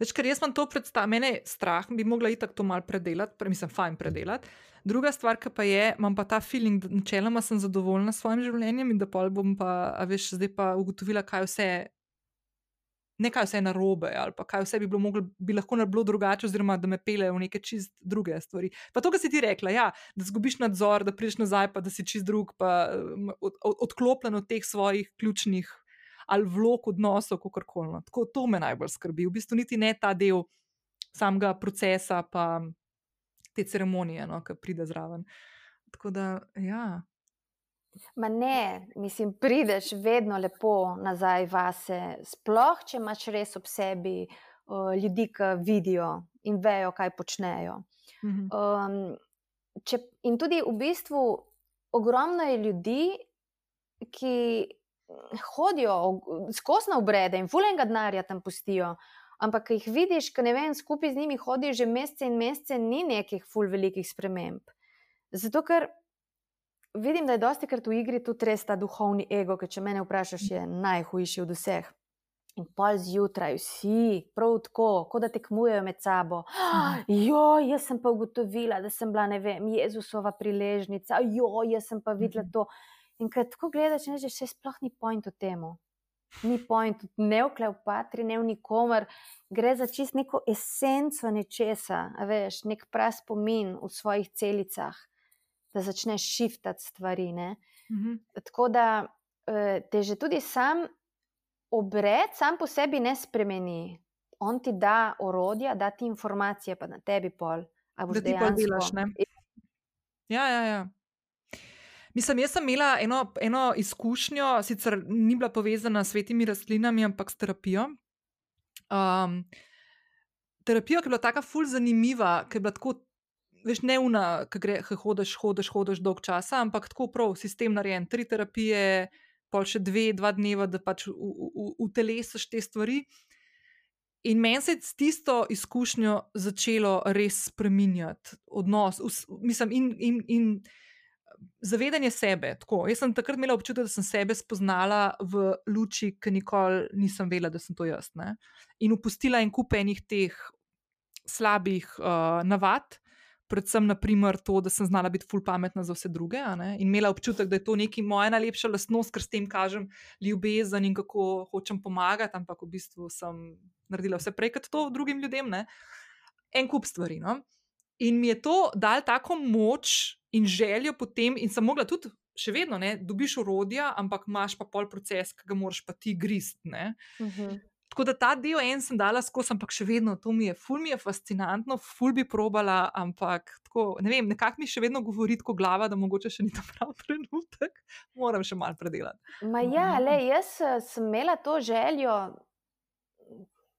Več, ker jaz imam to predstavljeno, mene je strah, bi mogla itak to mal predelati, pre, mislim, fajn predelati. Druga stvar, ki pa je, imam pa ta feeling, da načeloma sem zadovoljna s svojim življenjem in da pol bom pa, a veš, zdaj pa ugotovila, kaj vse. Ne kaj vse je narobe, ali pa kaj vse bi, bilo moglo, bi lahko bilo drugače, oziroma da me pele v neke čist druge stvari. Pa to, kar si ti rekla, ja, da zgubiš nadzor, da prideš nazaj, pa da si čist drug, pa od, od, odklopljen od teh svojih ključnih ali vlog odnosov, kako koli. no. Tako to me najbolj skrbi. V bistvu niti ne ta del samega procesa, pa te ceremonije, no, ki pride zraven. Tako da, ja. Ma ne, mislim, prideš vedno lepo nazaj vase, sploh če imaš res ob sebi uh, ljudi, ki vidijo in vejo, kaj počnejo. Mhm. Um, če, in tudi v bistvu ogromno je ljudi, ki hodijo skozi na obrede in fulenga denarja tam pustijo. Ampak, ki jih vidiš, ki ne vem, skupaj z njimi hodijo že mesece in mesece, ni nekih ful velikih sprememb. Zato, ker vidim, da je dosti krat v igri tudi res ta duhovni ego, ki če mene vprašaš, je najhujši od vseh. In pol zjutraj, vsi, prav tako, kot da tekmujejo med sabo. Jo, jaz sem pa ugotovila, da sem bila, ne vem, Jezusova priležnica, jo, jaz sem pa videla to. In ko tako gledaš, rečeš, se sploh ni point v tem. Ni point ne v Kleopatri, ne v nikomer. Gre za čist neko esenco nečesa, a veš, nek prav spomin v svojih celicah, da začneš šiftati stvari. Ne? Mhm. Tako da eh, te že tudi sam obred, sam po sebi ne spremeni. On ti da orodja, da ti informacije, pa na tebi pol. Da ti pa delaš, ne? Ja, ja, ja. Mislim, jaz sem imela eno, eno izkušnjo, sicer ni bila povezana s svetimi rastlinami, ampak s terapijo. Um, terapijo, ki je bila tako ful zanimiva, ki je bila tako, veš, ne una, ki gre, ki hodiš, hodiš, hodiš dolg časa, ampak tako prav sistem narejen. Tri terapije, pol še dve, dva dneva, da pač utelesiš te stvari. In meni se je s tisto izkušnjo začelo res spreminjati odnos, us, mislim, in, in, in zavedanje sebe. Tako. Jaz sem takrat imela občutek, da sem sebe spoznala v luči, ki nikoli nisem vedela, da sem to jaz. Ne? In upustila en kup enih teh slabih uh, navad. Predvsem, naprimer, to, da sem znala biti ful pametna za vse druge, in imela občutek, da je to neki moja najlepša lastnost, ker s tem kažem ljubezen in kako hočem pomagati, ampak v bistvu sem naredila vse prej kot to drugim ljudem. Ne? En kup stvari. No? In mi je to dal tako moč in željo potem, in sem mogla tudi, še vedno, ne, dobiš urodja, ampak imaš pa pol proces, ki ga moraš pa ti grist. Ne? Mhm. Tako da ta del en sem dala skozi, ampak še vedno to mi je, ful mi je fascinantno, ful bi probala, ampak tako, ne vem, nekako mi še vedno govori tako glava, da mogoče še ni ta pravi trenutek, moram še mal predelati. Ma ja, le, jaz eh, sem imela to željo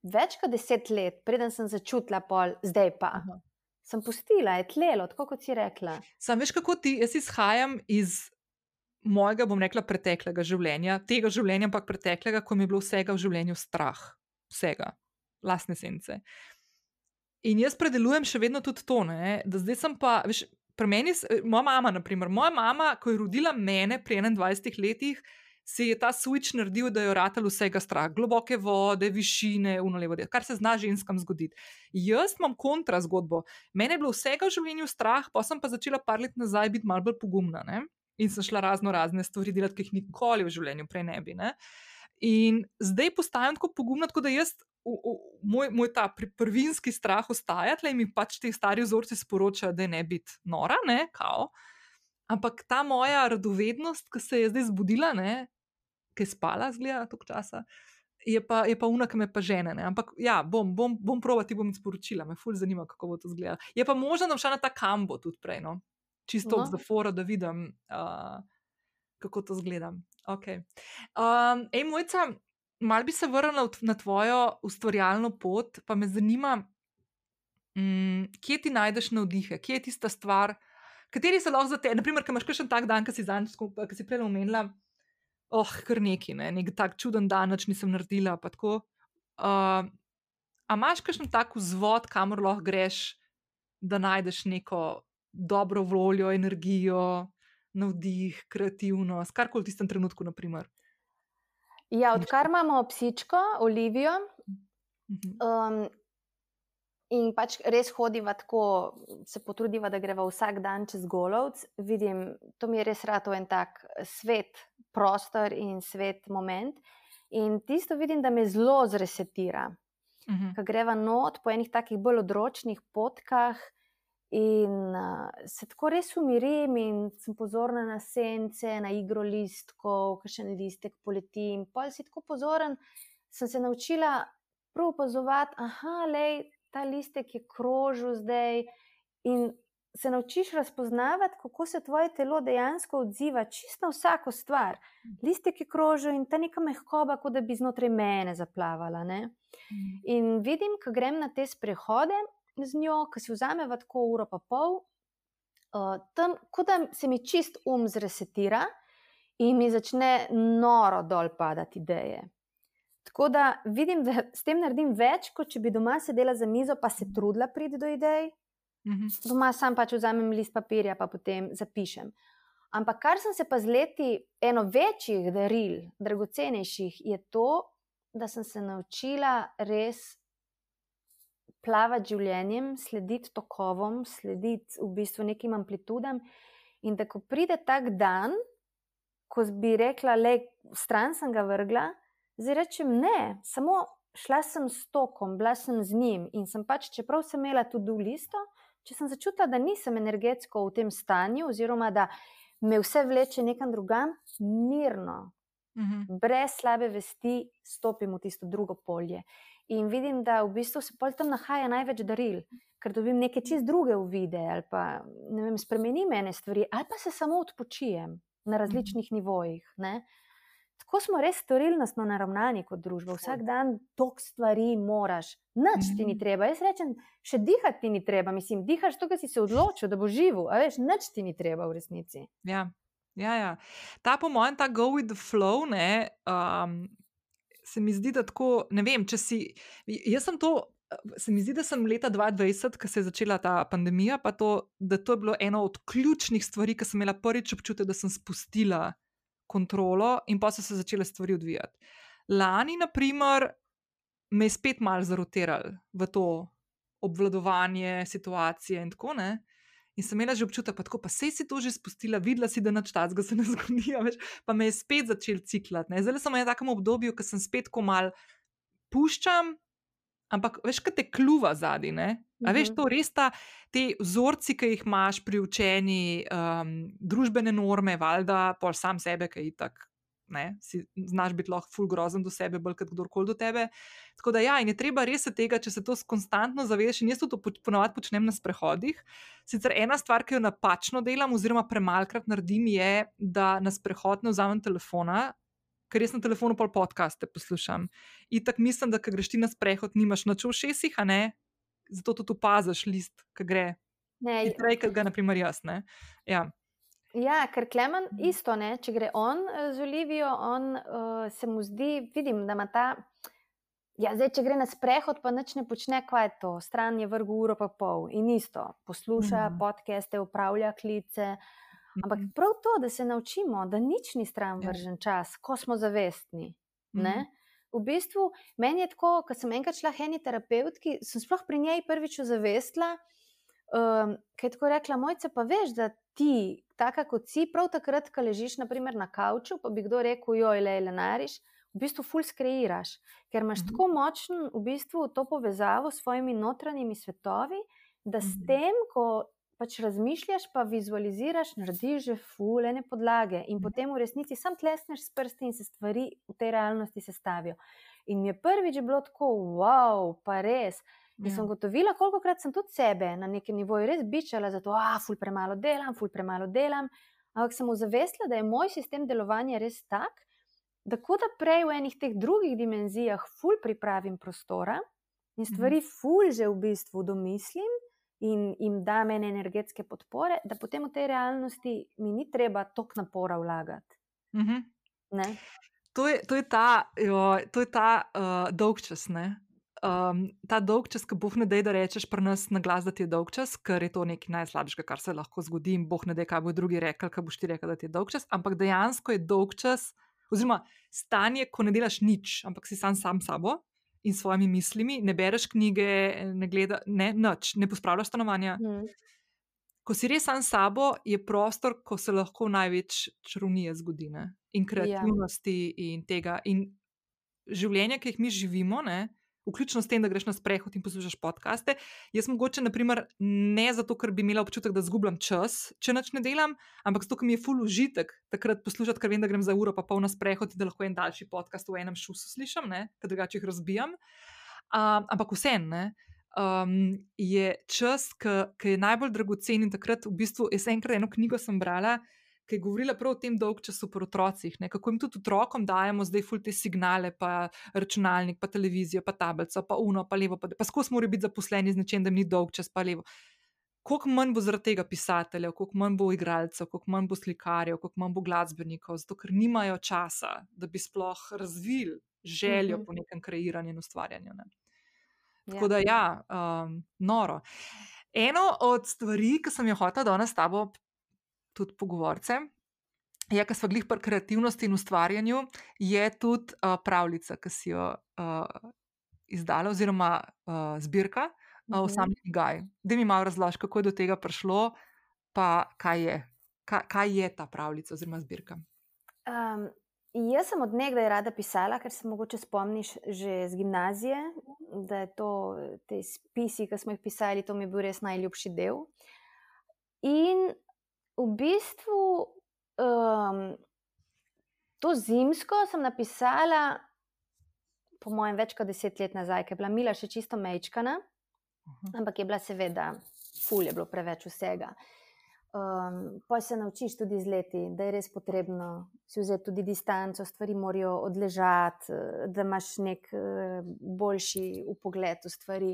več kot deset let, preden sem začutila pol, zdaj pa. Aha. Sem pustila, je tlelo, tako kot si rekla. Sam veš, kako ti, jaz izhajam iz mojega, bom rekla, preteklega življenja, tega življenja, ampak preteklega, ko mi je bilo vsega v življenju strah, vsega, lastne sence. In jaz predelujem še vedno tudi to, ne, da zdaj sem pa, veš, pri meni, moja mama, naprimer, moja mama, ko je rodila mene pri 21 letih, se je ta switch naredil, da je ratal vsega strah, globoke vode, višine, unolevo, kar se zna ženskam zgoditi. Jaz imam kontra zgodbo. Mene je bilo vsega v življenju strah, pa sem pa začela par let nazaj biti malo bolj pogumna. Ne? In sem šla razno razne stvari delati, ki jih nikoli v življenju prej ne bi. Ne? In zdaj postajam tako pogumna, tako da jaz, v, v, moj, moj ta prvinski strah ostaja, tle mi pač ti stari vzorci sporočajo, da je ne biti nora, ne, kao. Ampak ta moja radovednost, ki se je zdaj zbudila, ne, ki je spala, zgleda, toliko časa, je pa, je pa unak, me pa žene. Ne? Ampak ja, bom, bom, bom provati, bom sporočila, me ful zanima, kako bo to izgledalo. Je pa možno, da bom šla na ta kambo tudi prej, no? čisto no. za fora, da vidim, uh, kako to izgleda. Okay. Um, ej, mojca, mal bi se vrnila na tvojo ustvarjalno pot, pa me zanima, um, kje ti najdeš navdihe, kje je tista stvar, kateri so lahko za te, naprimer, ki imaš še en tak dan, ki si zanj, ki si prej omenila oh, kar neki, ne? nek tak čuden dan, če nisem naredila. Uh, a imaš kakšen tak vzvod, kamor lahko greš, da najdeš neko dobro voljo, energijo, navdih, kreativnost, kar koli v tistem trenutku? Naprimer. Ja, odkar imamo psičko, Olivijo. Um, In pač res hodiva tako, se potrudiva, da greva vsak dan čez golovc. Vidim, to mi je res rado en tak svet, prostor in svet moment. In tisto vidim, da me zelo zresetira. Uh mhm. -huh. Ko greva not po enih takih bolj odročnih potkah in uh, se tako res umirim in sem pozorna na sence, na igro listkov, kakšen listek poleti. In pol si tako pozoren, sem se naučila prav opazovati, aha, lej ta listek je krožil zdaj. In se naučiš razpoznavati, kako se tvoje telo dejansko odziva čisto na vsako stvar. Listek je krožil in ta neka mehkoba, kot da bi znotraj mene zaplavala. Ne? In vidim, ko grem na te sprehode z njo, ko si vzameva tako uro pa pol, uh, tam, kot da se mi čist um zresetira in mi začne noro dol padati ideje. Tako da vidim, da s tem naredim več, kot če bi doma sedela za mizo, pa se trudila priti do idej. Mhm. Doma sam pač vzamem list papirja, pa potem zapišem. Ampak kar sem se pa z leti, eno večjih daril, dragocenejših, je to, da sem se naučila res plavati življenjem, slediti tokovom, slediti v bistvu nekim amplitudam. In da ko pride tak dan, ko bi rekla, le stran sem ga vrgla. Zdaj rečem ne, samo šla sem s tokom, bila sem z njim in sem pač, čeprav sem imela tudi listo, če sem začutila, da nisem energetsko v tem stanju, oziroma da me vse vleče nekam drugam, mirno, uh mhm. -huh. brez slabe vesti, stopim v tisto drugo polje. In vidim, da v bistvu se pol tam nahaja največ daril, ker dobim neke čist druge uvide, ali pa ne vem, spremenim ene stvari, ali pa se samo odpočijem na različnih uh -huh. nivojih. Ne? Tako smo res storilnostno naravnani kot družba. Vsak dan toliko stvari moraš, nič ti ni mhm. treba. Jaz rečem, še dihati ti ni treba. Mislim, dihaš to, kar si se odločil, da bo živel, a veš, nič ti ni treba v resnici. Ja, ja, ja. Ta po mojem, ta go with the flow, ne, um, se mi zdi, da tako, ne vem, če si. Jaz sem to. Se mi zdi, da sem leta 2020, ko se je začela ta pandemija, pa to, da to je bilo eno od ključnih stvari, ki sem imela prvič občutek, da sem spustila kontrolo, in pa so se začele stvari odvijati. Lani, na primer, me je spet malo zarotiralo v to obvladovanje situacije in tako naprej. In sem imela že občutek, pa tako, pa se si to že spustila, videla si, da nič tazga se ne zgodi, več, pa me je spet začel ciklat. Zdaj sem v takem obdobju, ko sem spet komal puščam, ampak veš, kaj te kluva zadnji. A veš, mhm. to res ta, te vzorci, ki jih imaš pri učenju, um, družbene norme, valjda, pol sam sebe, ki je tako. Ne, si znaš biti lahko ful grozen do sebe, bolj kot kdorkoli do tebe. Tako da, ja, in je treba res se tega, če se to konstantno zavedaš, in jaz to ponovadi počnem na sprehodih. Sicer ena stvar, ki jo napačno delam, oziroma premalkrat naredim, je, da na sprehod ne vzamem telefona, ker res na telefonu pol podcaste poslušam. In tako mislim, da, ko greš ti na sprehod, nimaš noč v šestih, a ne, zato tudi opaziš list, ki gre. Ne, prej, kot ga, naprimer, jaz. Ja. ja, ker Klemen isto, ne? če gre on eh, z Olivijo, on uh, se mu zdi, vidim, da ima ta. Ja, zdaj, če gre na sprehod, pa nič ne počne, kaj je to, stran je vrgu uro pa pol in isto, posluša mm -hmm. podcaste, upravlja klice. Uh, Ampak mhm. prav to, da se naučimo, da nič ni stran ja. vržen čas, ko smo zavestni. Ne? Mhm. V bistvu, meni je tako, ko sem enkrat šla eni terapeutki, sem sploh pri njej prvič zavestila, um, ker je tako rekla: Mojca, pa veš, da ti, taka kot si, prav takrat, ko ležiš naprimer, na kavču, pa bi kdo rekel: Joj, le, le, nariš. V bistvu, ful skreiraš, ker imaš mhm. tako močno v bistvu, to povezavo s svojimi notranjimi svetovi, da s tem, ko pač razmišljaš, pa vizualiziraš, narediš že fulene podlage in mhm. potem v resnici sam tlesneš s prsti in se stvari v tej realnosti sestavijo. In mi je prvič bilo tako, wow, pa res. In sem Ja. gotovila, koliko krat sem tudi sebe na nekem nivoju res bičala, zato, ah, ful premalo delam, ful premalo delam. Ampak sem ozavestila, da je moj sistem delovanja res tak, da kot da prej v enih teh drugih dimenzijah ful pripravim prostora in stvari ful že v bistvu domislim in jim dam ene energetske podpore, da potem v tej realnosti mi ni treba toliko napora vlagati. Mhm. Ne? To je, to je ta, jo, to je ta uh, dolgčas. Ne? Um, ta dolgčas, ki boh ne da, da rečeš pri nas na glas, da ti je dolgčas, ker je to nekaj najslabšega, kar se lahko zgodi, in boh ne da, kaj bo drugi rekel, kaj boš ti rekel, da ti je dolgčas. Ampak dejansko je dolgčas, oziroma stanje, ko ne delaš nič, ampak si sam sam sabo in svojimi mislimi, ne bereš knjige, ne gledaš, ne nič, ne pospravljaš stanovanja. Hmm. Ko si res sam s sabo, je prostor, ko se lahko največ čarovnije zgodi ne? in kreativnosti ja. in tega. In življenje, ki jih mi živimo, ne? Vključno s tem, da greš na sprehod in poslušaš podkaste. Jaz mogoče, naprimer, ne zato, ker bi imela občutek, da zgubljam čas, če noč ne delam, ampak zato, ker mi je full užitek takrat poslušati, ker vem, da grem za uro, pa pol na sprehod in da lahko en daljši podcast v enem šusu slišim, ker drugače jih razbijam. Um, ampak vseeno, um, je čas, ki je najbolj dragocen in takrat v bistvu, jaz enkrat eno knjigo sem brala. Ki je govorila prav o tem dolg času pri otrocih, ne? kako jim tudi otrokom dajemo zdaj ful te signale, pa računalnik, pa televizijo, pa tablico, pa uno, pa levo, pa, pa skozi morajo biti zaposleni z nečem, da jim ni dolg čas, pa levo. Koliko manj bo zaradi tega pisateljev, koliko manj bo igralcev, koliko manj bo slikarjev, koliko manj bo glasbenikov, zato ker nimajo časa, da bi sploh razvili željo Mhm. po nekem kreiranju in ustvarjanju. Ne? Ja. Tako da, ja, um, noro. Eno od stvari, ki sem jo hotel danes s tabo tudi pogovorce, je, ker smo glih pri kreativnosti in ustvarjanju, je tudi uh, pravljica, ki si jo uh, izdala, oziroma uh, zbirka uh, Mhm. Osamljeni gaj. Da mi malo razloži, kako je do tega prišlo, pa kaj je, kaj, kaj je ta pravljica oziroma zbirka. Um, jaz sem odnegdaj rada pisala, ker se mogoče spomniš že z gimnazije, da je to te spisi, ki smo jih pisali, to mi je bil res najljubši del. In v bistvu um, to zimsko sem napisala, po mojem, več kot deset let nazaj, ker je bila Mila še čisto mečkana, Aha. ampak je bila seveda, ful je bilo preveč vsega. Um, pa se naučiš tudi z leti, da je res potrebno si vzeti tudi distanco, stvari morajo odležati, eh, da imaš nek eh, boljši upogled v stvari.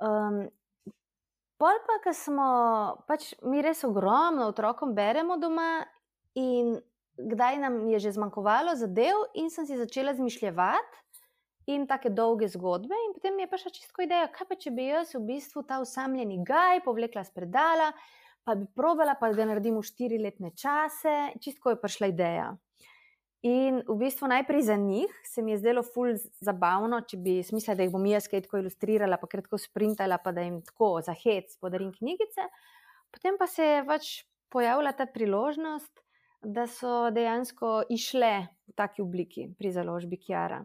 Um, pol pa, ko smo, pač mi res ogromno otrokom beremo doma in kdaj nam je že zmanjkovalo zadev in sem si začela zmišljati. In tako dolge zgodbe, in potem je prišla čisto ideja, kaj pa če bi jaz v bistvu ta usamljeni gaj povlekla z predala, pa bi probala, pa da naredim v štiriletne čase, čisto je prišla ideja. In v bistvu najprej za njih se mi je zdelo ful zabavno, če bi smisla, da jih bom jaz kaj tako ilustrirala, pa kratko sprintala, pa da jim tako za hec podarim knjigice. Potem pa se je pač pojavila ta priložnost, da so dejansko išle v taki obliki pri založbi Kjara.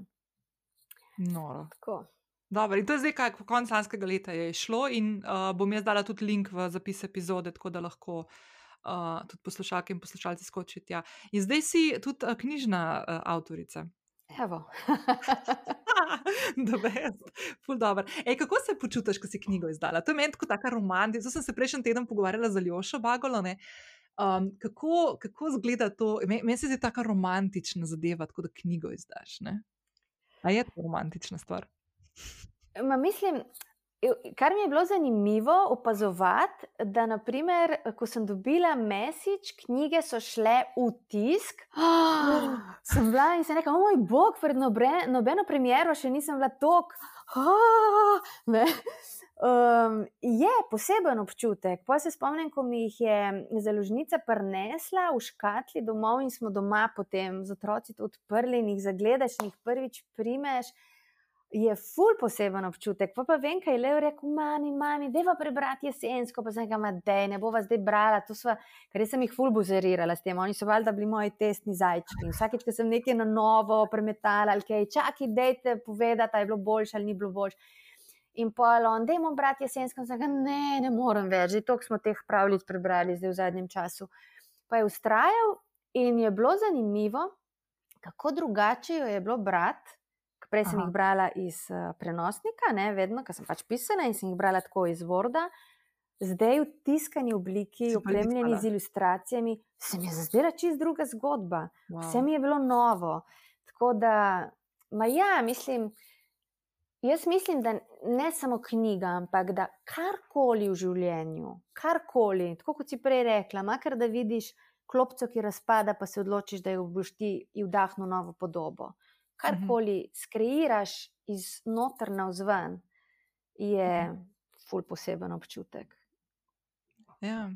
Noro. Tako. Dobro, in to je zdaj, kaj konec lanskega leta je šlo, in uh, bom jaz dala tudi link v zapis epizode, tako da lahko uh, tudi poslušalke in poslušalci skočijo tja. In zdaj si tudi uh, knjižna uh, avtorica. Evo. The best. Ful dobro. Ej, kako se počutiš, ko si knjigo izdala? To je meni tako taka romantika. Zdaj sem se prejšnji teden pogovarjala z Aljošo Bagolo. Ne? Um, kako, kako zgleda to? Meni men se zdi tako romantična zadeva, tako da knjigo izdaš. Ne? A je to romantična stvar? Ma, mislim, kar mi je bilo zanimivo opazovati, da naprimer, ko sem dobila mesič, knjige so šle v tisk. Oh, sem bila in sem rekla, moj bog, pred nobre, nobeno premjero še nisem bila tok. Oh, um, je poseben občutek. Pa se spomnim, ko mi jih je založnica prinesla v škatli domov in smo doma potem z otroci to odprli in jih zagledaš in jih prvič primeš je ful poseben občutek. Pa, pa vem, kaj je rekel, mami, mami, deva prebrati jesensko, pa sem rekel, da ne bova zdaj brala, to sva, ker sem jih ful buzerirala s tem, oni so valjda bili moji testni zajčki. In vsakeč, ko sem nekaj na novo premetala, ali kaj, čakaj, dejte povedati, je bilo boljše ali ni bilo boljše. In polon, dajmo brati jesensko, sem rekel, ne, ne morem več, že toliko smo teh pravljic prebrali zdaj v zadnjem času. Pa je ustrajal in je bilo zanimivo, kako drugače jo je bilo brati Prej sem Aha. jih brala iz uh, prenosnika, ne, vedno, ker sem pač pisala in sem jih brala tako iz Worda. Zdaj v tiskani obliki, opremljeni z ilustracijami, se mi je zazdela čist druga zgodba. Vse Wow. mi je bilo novo. Tako da, ma ja, mislim, jaz mislim, da ne samo knjiga, ampak da karkoli v življenju, karkoli, tako kot si prej rekla, makar da vidiš klopco, ki razpada, pa se odločiš, da jo boš ti vdahnil novo podobo. Karkoli skreiraš iz noter na vzven, je ful poseben občutek. Ja.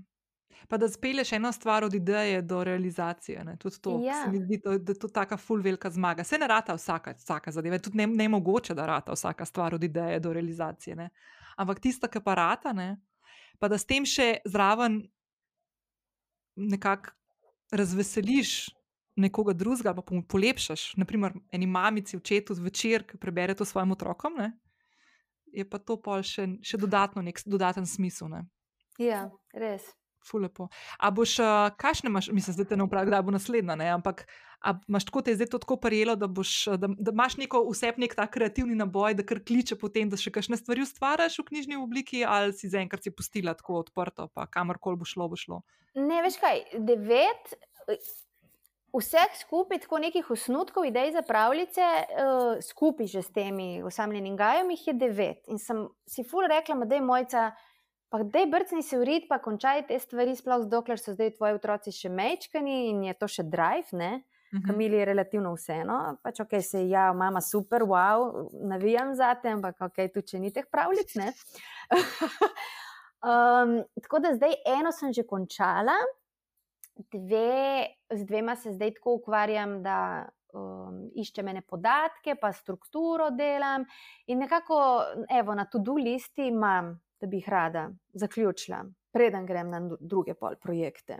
Pa da spelješ eno stvar od ideje do realizacije. Ne? Tudi to Ja. se mi zdi, to, da je to taka full velika zmaga. Se ne rata vsaka, vsaka zadeva, tudi ne, ne mogoče, da rata vsaka stvar od ideje do realizacije. Ne? Ampak tista, ki pa rata, ne? pa da s tem še zraven nekako razveseliš nekoga drugega, pa mu polepšaš, naprimer, eni mamici, očetu zvečer, ki prebere to svojim otrokom, ne? je pa to pol še, še dodatno, nek dodaten smisel. Ne? Ja, res. Fulepo. A boš, kakšne imaš, mislim, da te ne vprašam, kdaj bo naslednja, ne? ampak imaš tako, te je zdaj to tako parjelo, da, boš, da, da imaš neko vseb nek ta kreativni naboj, da kar kliče potem, da še kakšne stvari ustvariš v knjižni obliki, ali si zaenkrat si pustila tako odprto, pa kamorkoli bo šlo, bo šlo. Ne, veš kaj, devet, vseh skupaj, tako nekih osnutkov, idej za pravljice, uh, skupaj že s temi osamljenim gajem, jih je devet. In sem si ful rekla, da je mojca, pa da je brcni se urit, pa končaj te stvari, sploh dokler so zdaj tvoji otroci še mečkani in je to še drive, ne. Mhm. Kamili je relativno vseeno, pač ok, se ja, mama super, wow, navijam za te, ampak ok, tu če ni teh pravljic, ne. um, tako da zdaj eno sem že končala, dve, z dvema se zdaj tako ukvarjam, da um, iščem ene podatke, pa strukturo delam in nekako, evo, na to-do listi imam, da bi jih rada zaključila, preden grem na dru- druge pol projekte.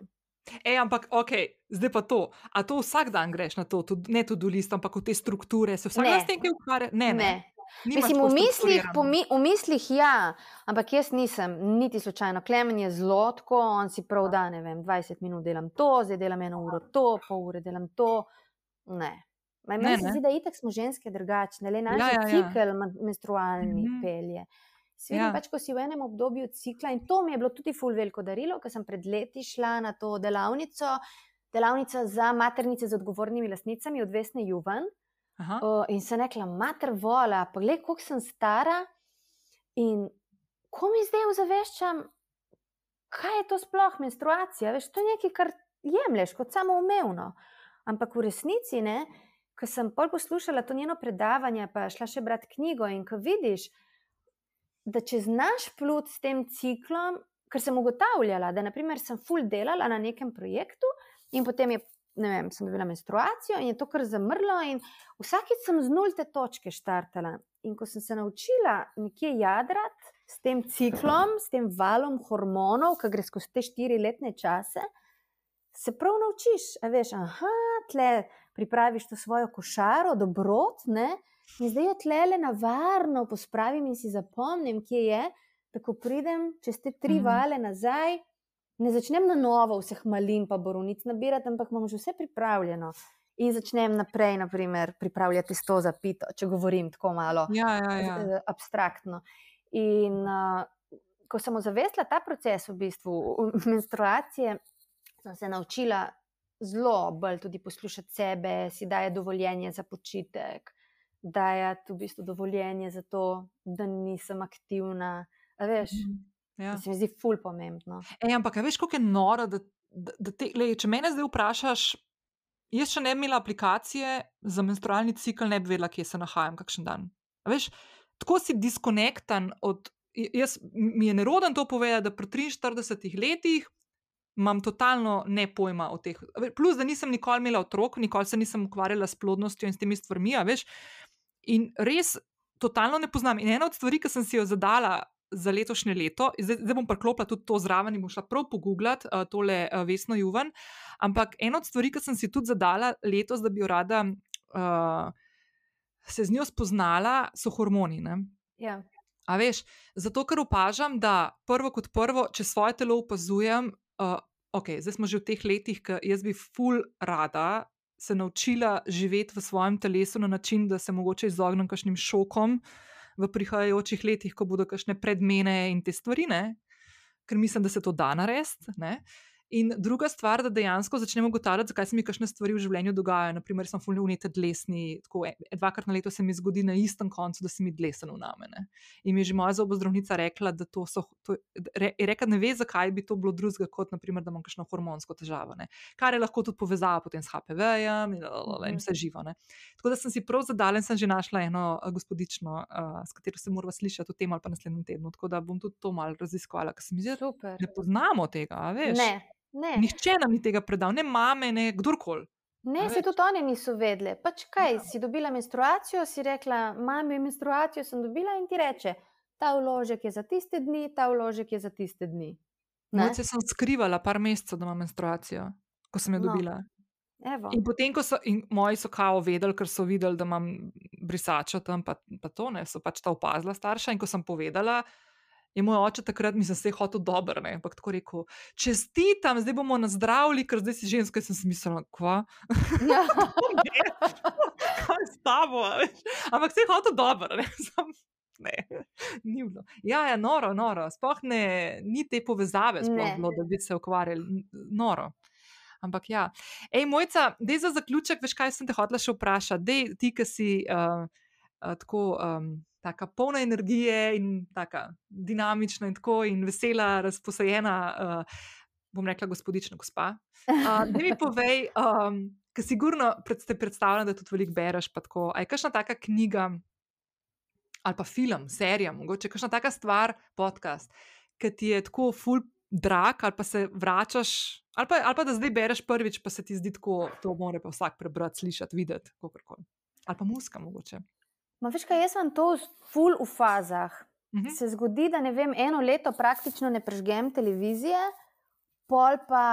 E, ampak, ok, zdaj pa to. A to vsak dan greš na to, tudi, ne tudi list, ampak v te strukture, se vsak Ne. dan s tem ukvarja? Ne, ne. ne. Mislim, v mislih, mi, v mislih ja, ampak jaz nisem, niti slučajno. Klemen je zelo tako, on si prav da, ne vem, 20 minut delam to, zdaj delam eno uro to, pol ure delam to. Ne. Ma, Ne, meni se ne. zdi, da itak smo ženske drugačne, le naš Ja, ja, ja. cikl men- menstrualni Mhm. pelje. Svidim Ja. ja. pač, ko si v enem obdobju cikla in to mi je bilo tudi ful veliko darilo, ker sem pred leti šla na to delavnico, delavnica za maternice z odgovornimi lastnicami od Vesne Juvan. Aha. Uh, in sem rekla, mater vola, pa gled, koliko sem stara in ko mi zdaj ozaveščam, kaj je to sploh menstruacija. Veš, to je nekaj, kar jemliš kot samoumevno. Ampak v resnici, ne, ko sem pol poslušala to njeno predavanje, pa šla še brati knjigo in ko vidiš, da če znaš plut s tem ciklom, ker sem ugotavljala, da naprimer sem full delala na nekem projektu in potem je, ne vem, sem dobila menstruacijo in je to kar zamrlo in vsakeč sem z nulte točke štartala. In ko sem se naučila nekje jadrati s tem ciklom, s tem valom hormonov, ki gre skozi te štiri letne čase, se prav naučiš. A veš, aha, tle pripraviš to svojo košaro, dobrot, ne? in zdaj jo tle na varno pospravim in si zapomnim, kje je, da ko pridem čez te tri Mhm. vale nazaj, ne začnem na novo vseh malin pa borovnic nabirati, ampak imam že vse pripravljeno. In začnem naprej, naprimer, pripravljati to za pito, če govorim tako malo Ja, ja, ja. eh, abstraktno. In uh, ko sem ozavestila ta proces, v bistvu menstruacije, sem se naučila zelo bolj tudi poslušati sebe, si daje dovoljenje za počitek, daje v bistvu dovoljenje za to, da nisem aktivna. A veš, Ja. to se mi zdi ful pomembno. Ej, ampak veš, kako je noro, da, da, da te, lej, če mene zdaj vprašaš, jaz še ne bi imela aplikacije za menstrualni cikl, ne bi vedela, kje se nahajam, kakšen dan. A veš, tako si diskonektan od. Jaz, mi je neroden to povedati, da pri 43 letih imam totalno ne pojma o teh. Plus, da nisem nikoli imela otrok, nikoli se nisem ukvarjala s plodnostjo in s temi stvarmi, veš. In res totalno ne poznam. In ena od stvari, ki sem si jo zadala za letošnje leto, zdaj, zdaj bom priklopila tudi to zraven in bom šla prav pogooglati uh, tole uh, Vesno Juven. Ampak ena od stvari, ki sem si tudi zadala letos, da bi jo rada uh, se z njo spoznala, so hormoni. Ne? Ja. A veš, zato ker opažam, da prvo kot prvo, če svoje telo opazujem, uh, ok, zdaj smo že v teh letih, ki jaz bi ful rada se naučila živeti v svojem telesu na način, da se mogoče izognem kakšnim šokom v prihajajočih letih, ko bodo kakšne predmene in te stvari, ne? ker mislim, da se to da narediti. In druga stvar, da dejansko začnemo ugotavljati, zakaj se mi kakšne stvari v življenju dogajajo. Naprimer, sem fulno unite dlesni, tako e, dvakrat na leto se mi zgodi na istem koncu, da se mi dlesen unamene. In mi je že moja zobozdravnica rekla, da to so, to, re, rekla, ne ve, zakaj bi to bilo drugega, kot naprimer, da imam kakšno hormonsko težavo. Ne. Kar je lahko tudi povezava potem s HPV-jem in, in vse živo. Ne. Tako da sem si prav zadalen, sem že našla eno gospodično, uh, s katero se moramo slišati o tem ali pa naslednjem tednu. Tako da bom tudi to malo raziskvala, ker se mi zdi, da ne poznamo tega, veš. Ne. Ne. Nihče nam ni tega predal, ne mame, ne kdorkoli. Ne, se tudi oni niso vedeli. Pač kaj, ja. si dobila menstruacijo, si rekla, mami, menstruacijo sem dobila in ti reče, ta vložek je za tiste dni, ta vložek je za tiste dni. Moče sem skrivala par mesecev, da imam menstruacijo, ko sem jo no. dobila. Evo. In potem, ko so moji so kao vedeli, ker so videli, da imam brisačo tam, pa, pa to ne, so pač ta opazila starša. In ko sem povedala, je moj oče takrat, mislim, se je hotel dobro, ne, ampak tako rekel, čestitam, zdaj bomo nazdravili, ker zdaj si ženska, sem si mislila, kva. Ja. Kaj s tabo, veš? Ampak se je hotel dobro, ne. Ne, ni bilo. Ja, ja, noro, noro. Sploh ne, ni te povezave, sploh bilo, da bi se ukvarjali. Noro. Ampak ja. Ej, mojca, dej za zaključek, veš, kaj sem te hotela še vprašati. Dej, ti, ki si uh, uh, tako. Um, tako polna energije in tako dinamična in tako in vesela, razposajena, uh, bom rekla, gospodična gospa. Uh, da mi povej, um, ker sigurno pred, ste predstavljali, da tudi veliko bereš. A je kakšna taka knjiga ali pa film, serija, mogoče kakšna taka stvar, podcast, ki ti je tako full drag ali pa se vračaš. Ali pa, ali pa da zdaj bereš prvič, pa se ti zdi tako, to mora pa vsak prebrati, slišati, videti, kako koli. Ali pa muska, mogoče. Ma veš, kaj jaz sem to ful v fazah. Mhm. Se zgodi, da ne vem, eno leto praktično ne prežgem televizije, pol pa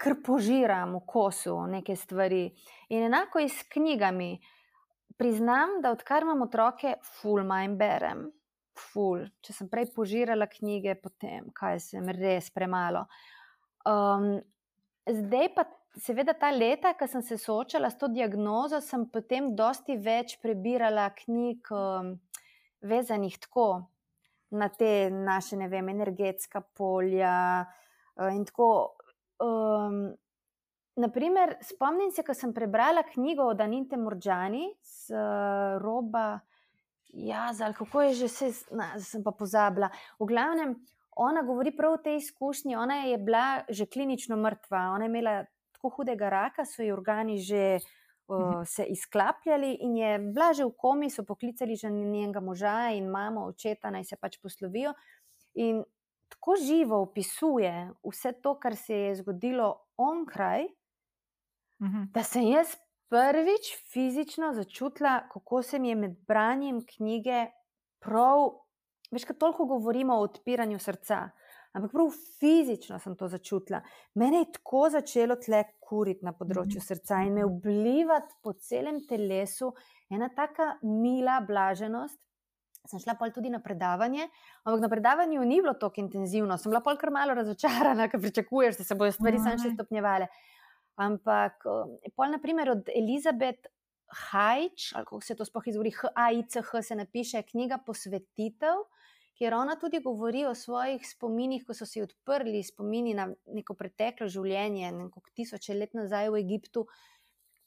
kar požiram v kosu neke stvari. In enako je s knjigami. Priznam, da odkar imam otroke, ful manj berem. Ful. Če sem prej požirala knjige, potem kaj sem res premalo. Um, zdaj pa seveda ta leta, ko sem se soočala s to diagnozo, sem potem dosti več prebirala knjig, um, vezanih tako na te naše, ne vem, energetska polja. Uh, in tako. Um, naprimer, spomnim se, ko sem prebrala knjigo o Daninte Morđani z uh, roba. Ja, ali kako je že vse, sem pa pozabila. V glavnem, ona govori prav o tej izkušnji. Ona je bila že klinično mrtva, ona je imela tako hudega raka, so ji organi že uh, se izklapljali in je bila že v komi, so poklicali že njenega moža in mamo, očeta, naj se pač poslovijo. In tako živo opisuje vse to, kar se je zgodilo onkraj, uh -huh. da sem jaz prvič fizično začutila, kako se mi je med branjem knjige prav. Veš, kaj toliko govorimo o odpiranju srca, ampak prav fizično sem to začutila. Mene je tako začelo tle kuriti na področju mhm. srca in me vplivati po celem telesu, ena taka mila blaženost. Sem šla pol tudi na predavanje, ampak na predavanju ni bilo tako intenzivno, sem bila pol kar malo razočarana, ker pričakuješ, da se bodo stvari samo še stopnjevale. Ampak pol, naprimer, od Elizabeth Hajč, ali kako se to sploh izgovori, H-A-I-C-H, se napiše knjiga Posvetitev kjer ona tudi govori o svojih spominih, ko so se odprli spomini na neko preteklo življenje, neko tisoče let nazaj v Egiptu.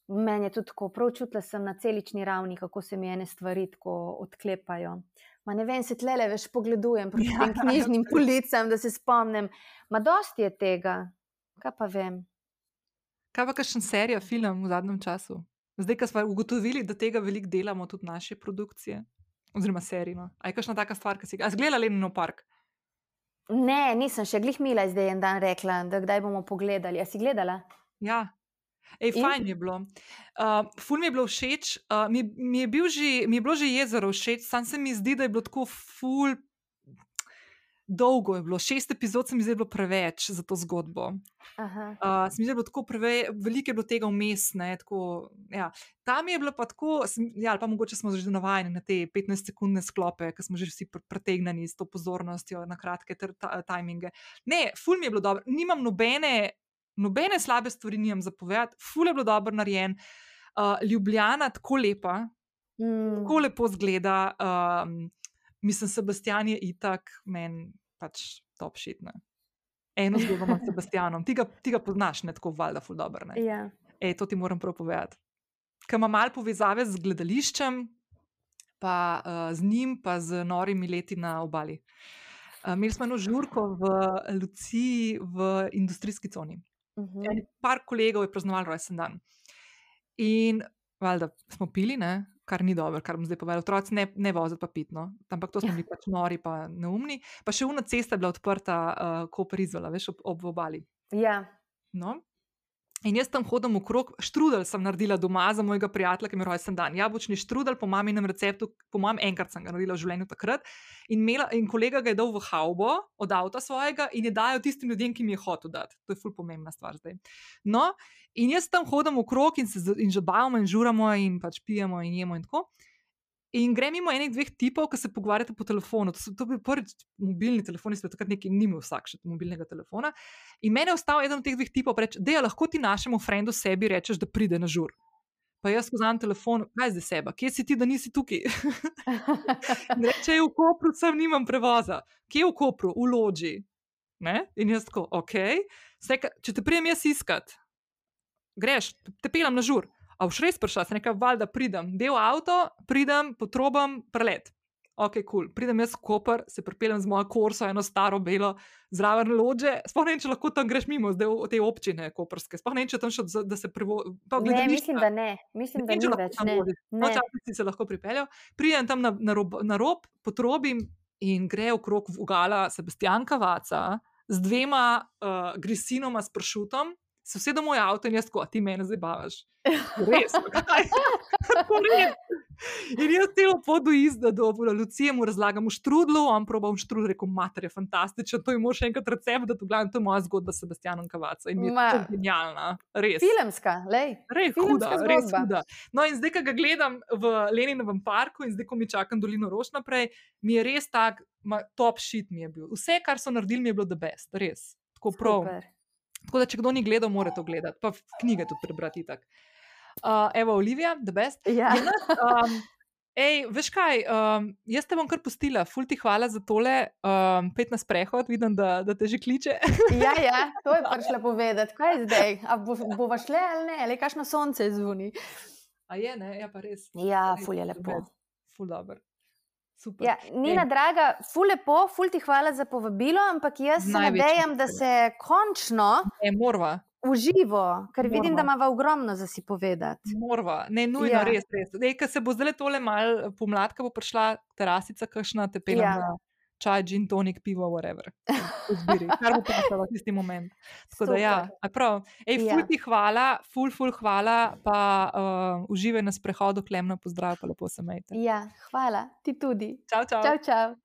Meni je tudi tako, prav čutila sem na celični ravni, kako se mi ene stvari tako odklepajo. Ma ne vem, se tlele veš pogledujem proti ja. tem knjižnim policam, da se spomnim. Ma dosti je tega, kaj pa vem. Kaj pa kakšen serija, film v zadnjem času? Zdaj, ko smo ugotovili, da tega veliko delamo tudi naše produkcije oziroma serijo. Ali je kakšna taka stvar, ki si ga gledala, ali no park? Ne, nisem še glih mila zdaj en dan rekla, da kdaj bomo pogledali. A si gledala? Ja. Ej, fajn je bilo. Uh, ful mi je bilo všeč, uh, mi, mi, je bil že, mi je bilo že jezero všeč, sam se mi zdi, da je bilo tako ful dolgo je bilo, šest epizod se mi zdi bilo preveč za to zgodbo. Uh, se mi je bilo tako preveč, veliko je bilo tega vmes. Ja. Tam je bilo pa tako, ja, ali pa mogoče smo že navajeni na te 15-sekundne sklope, ki smo že vsi pretegnjeni s to pozornostjo na kratke tajminge. Ne, ful mi je bilo dobro, nimam nobene. nobene slabe stvari nimam zapovedati, ful je bilo dobro narejen. Uh, Ljubljana tako lepa, Mm. tako lepo zgleda. Um, mislim, Sebastian je itak, meni pač top shit. Ne? Eno zgodbo imam s Sebastianom, ti ga, ti ga poznaš, ne tako valjda, ful dobro. Ja. Ej, to ti moram prav povedati. Ker ima malo povezave z gledališčem, pa uh, z njim, pa z norimi leti na obali. Uh, imeli smo eno žurko v Luciji, v industrijski coni. Mhm. En par kolegov je praznoval rojsten dan. In valjda smo pili, ne? Kar ni dobro, kar bom zdaj povedal. Otroci ne, ne voziti pa pitno, ampak to smo bili pač nori, pa neumni. Pa še una cesta je bila odprta, uh, ko prizola, veš, ob, ob obali. Ja. No. In jaz tam hodim okrog, štrudel sem naredila doma za mojega prijatelja, ki mi je rojsten dan. Jabolčni štrudel po maminem receptu, po mojem enkrat sem ga naredila v življenju takrat. In, imela, in kolega ga je dal v havbo od avta svojega in je dajal tistim ljudem, ki mi je hotel dati. To je ful pomembna stvar zdaj. No, in jaz tam hodim okrog in se in zabavamo in žuramo in pač pijemo in jemo in tako. In grem mimo enih dveh tipov, ki se pogovarjata po telefonu. To so to bil prvič mobilni telefoni, spet takrat neki ni imel vsak še mobilnega telefona. In meni je ostal eden od teh dveh tipov, da lahko ti našemu frendu sebi rečeš, da pride na žur. Pa jaz skozi telefon, kaj zdaj seba, kje si ti, da nisi tukaj? Reče, je v Kopru, sem nimam prevoza. Kje je v Kopru? V Lođi. Ne? In jaz tako, ok, Seka, če te prijem jaz iskat, greš, te pelem na žur. A boš res prišla, se nekaj valjda pridem, del avto, pridem, potrobam, prelet. Ok, kul, cool. pridem jaz v Koper, se pripeljem z mojo korso, eno staro belo, zraven lože. Sploh ne vem, če lahko tam greš mimo, zdaj te občine koperske. Sploh ne vem, če tam še, da se prevozi. Ne, mislim, da ne. Mislim, da ni več. Ne. No, časih si se lahko pripeljal. Pridem tam na, na, rob, na rob, potrobim in gre okrog vogala Sebastianka Vaca z dvema uh, grisinoma s pršutom. Se vse do moj avto in jaz tako, ti mene zdaj bavaš. Res, kaj? Res. In jaz celo pot do izda, do Lucije mu razlagam v štrudlu, on proba v štrudlu, rekel, mater je fantastičen, to je še enkrat recept, da to glavim, to je moja zgodba s Sebastianom Kavaca in je Ma. to genialna, res. Filmska, lej. Res Filmska huda, res zgodba. huda. No, in zdaj, ko ga gledam v Leninovem parku in zdaj, ko mi čakam dolino rož naprej, mi je res tak, ma, top shit mi je bil. Vse, kar so naredili, mi je bilo the best, res. Tako prav. Super. Tako da, če kdo ni gledal, mora to gledati, pa knjige tudi prebrati. Uh, evo, Olivija, the best. Ja. Um, ej, veš kaj, um, jaz te bom kar pustila, ful ti hvala za tole, um, pet na sprehod, vidim, da, da te že kliče. ja, ja, to je prišla povedati. Kaj je zdaj? A bo, bova šle ali ne? Ali kakšno sonce zvoni? A je, ne, ja, pa res. Ja, ful je lepo. Ful dobro. Super. Ja, Nina, draga, ful lepo, ful ti hvala za povabilo, ampak jaz se nadejam, da se končno E, morva. uživo, ker vidim, da Moramo. ima ogromno za si povedati. Morva, ne nujno, Ja. res, res. Dej, ker se bo zdaj tole mal pomladka, bo prišla terasica, kakšna te pelem Ja. ja. Čaj, gin, tonik, pivo, whatever. Izbiri, kar bo pasalo v tisti moment. Tako da ja, Super. a prav. Ej, ful Ja. ti hvala, ful, ful hvala, pa uh, uživaj na sprehodu, klemno pozdrav, pa lepo se majte. Ja, hvala, ti tudi. Čau, čau. Čau, čau.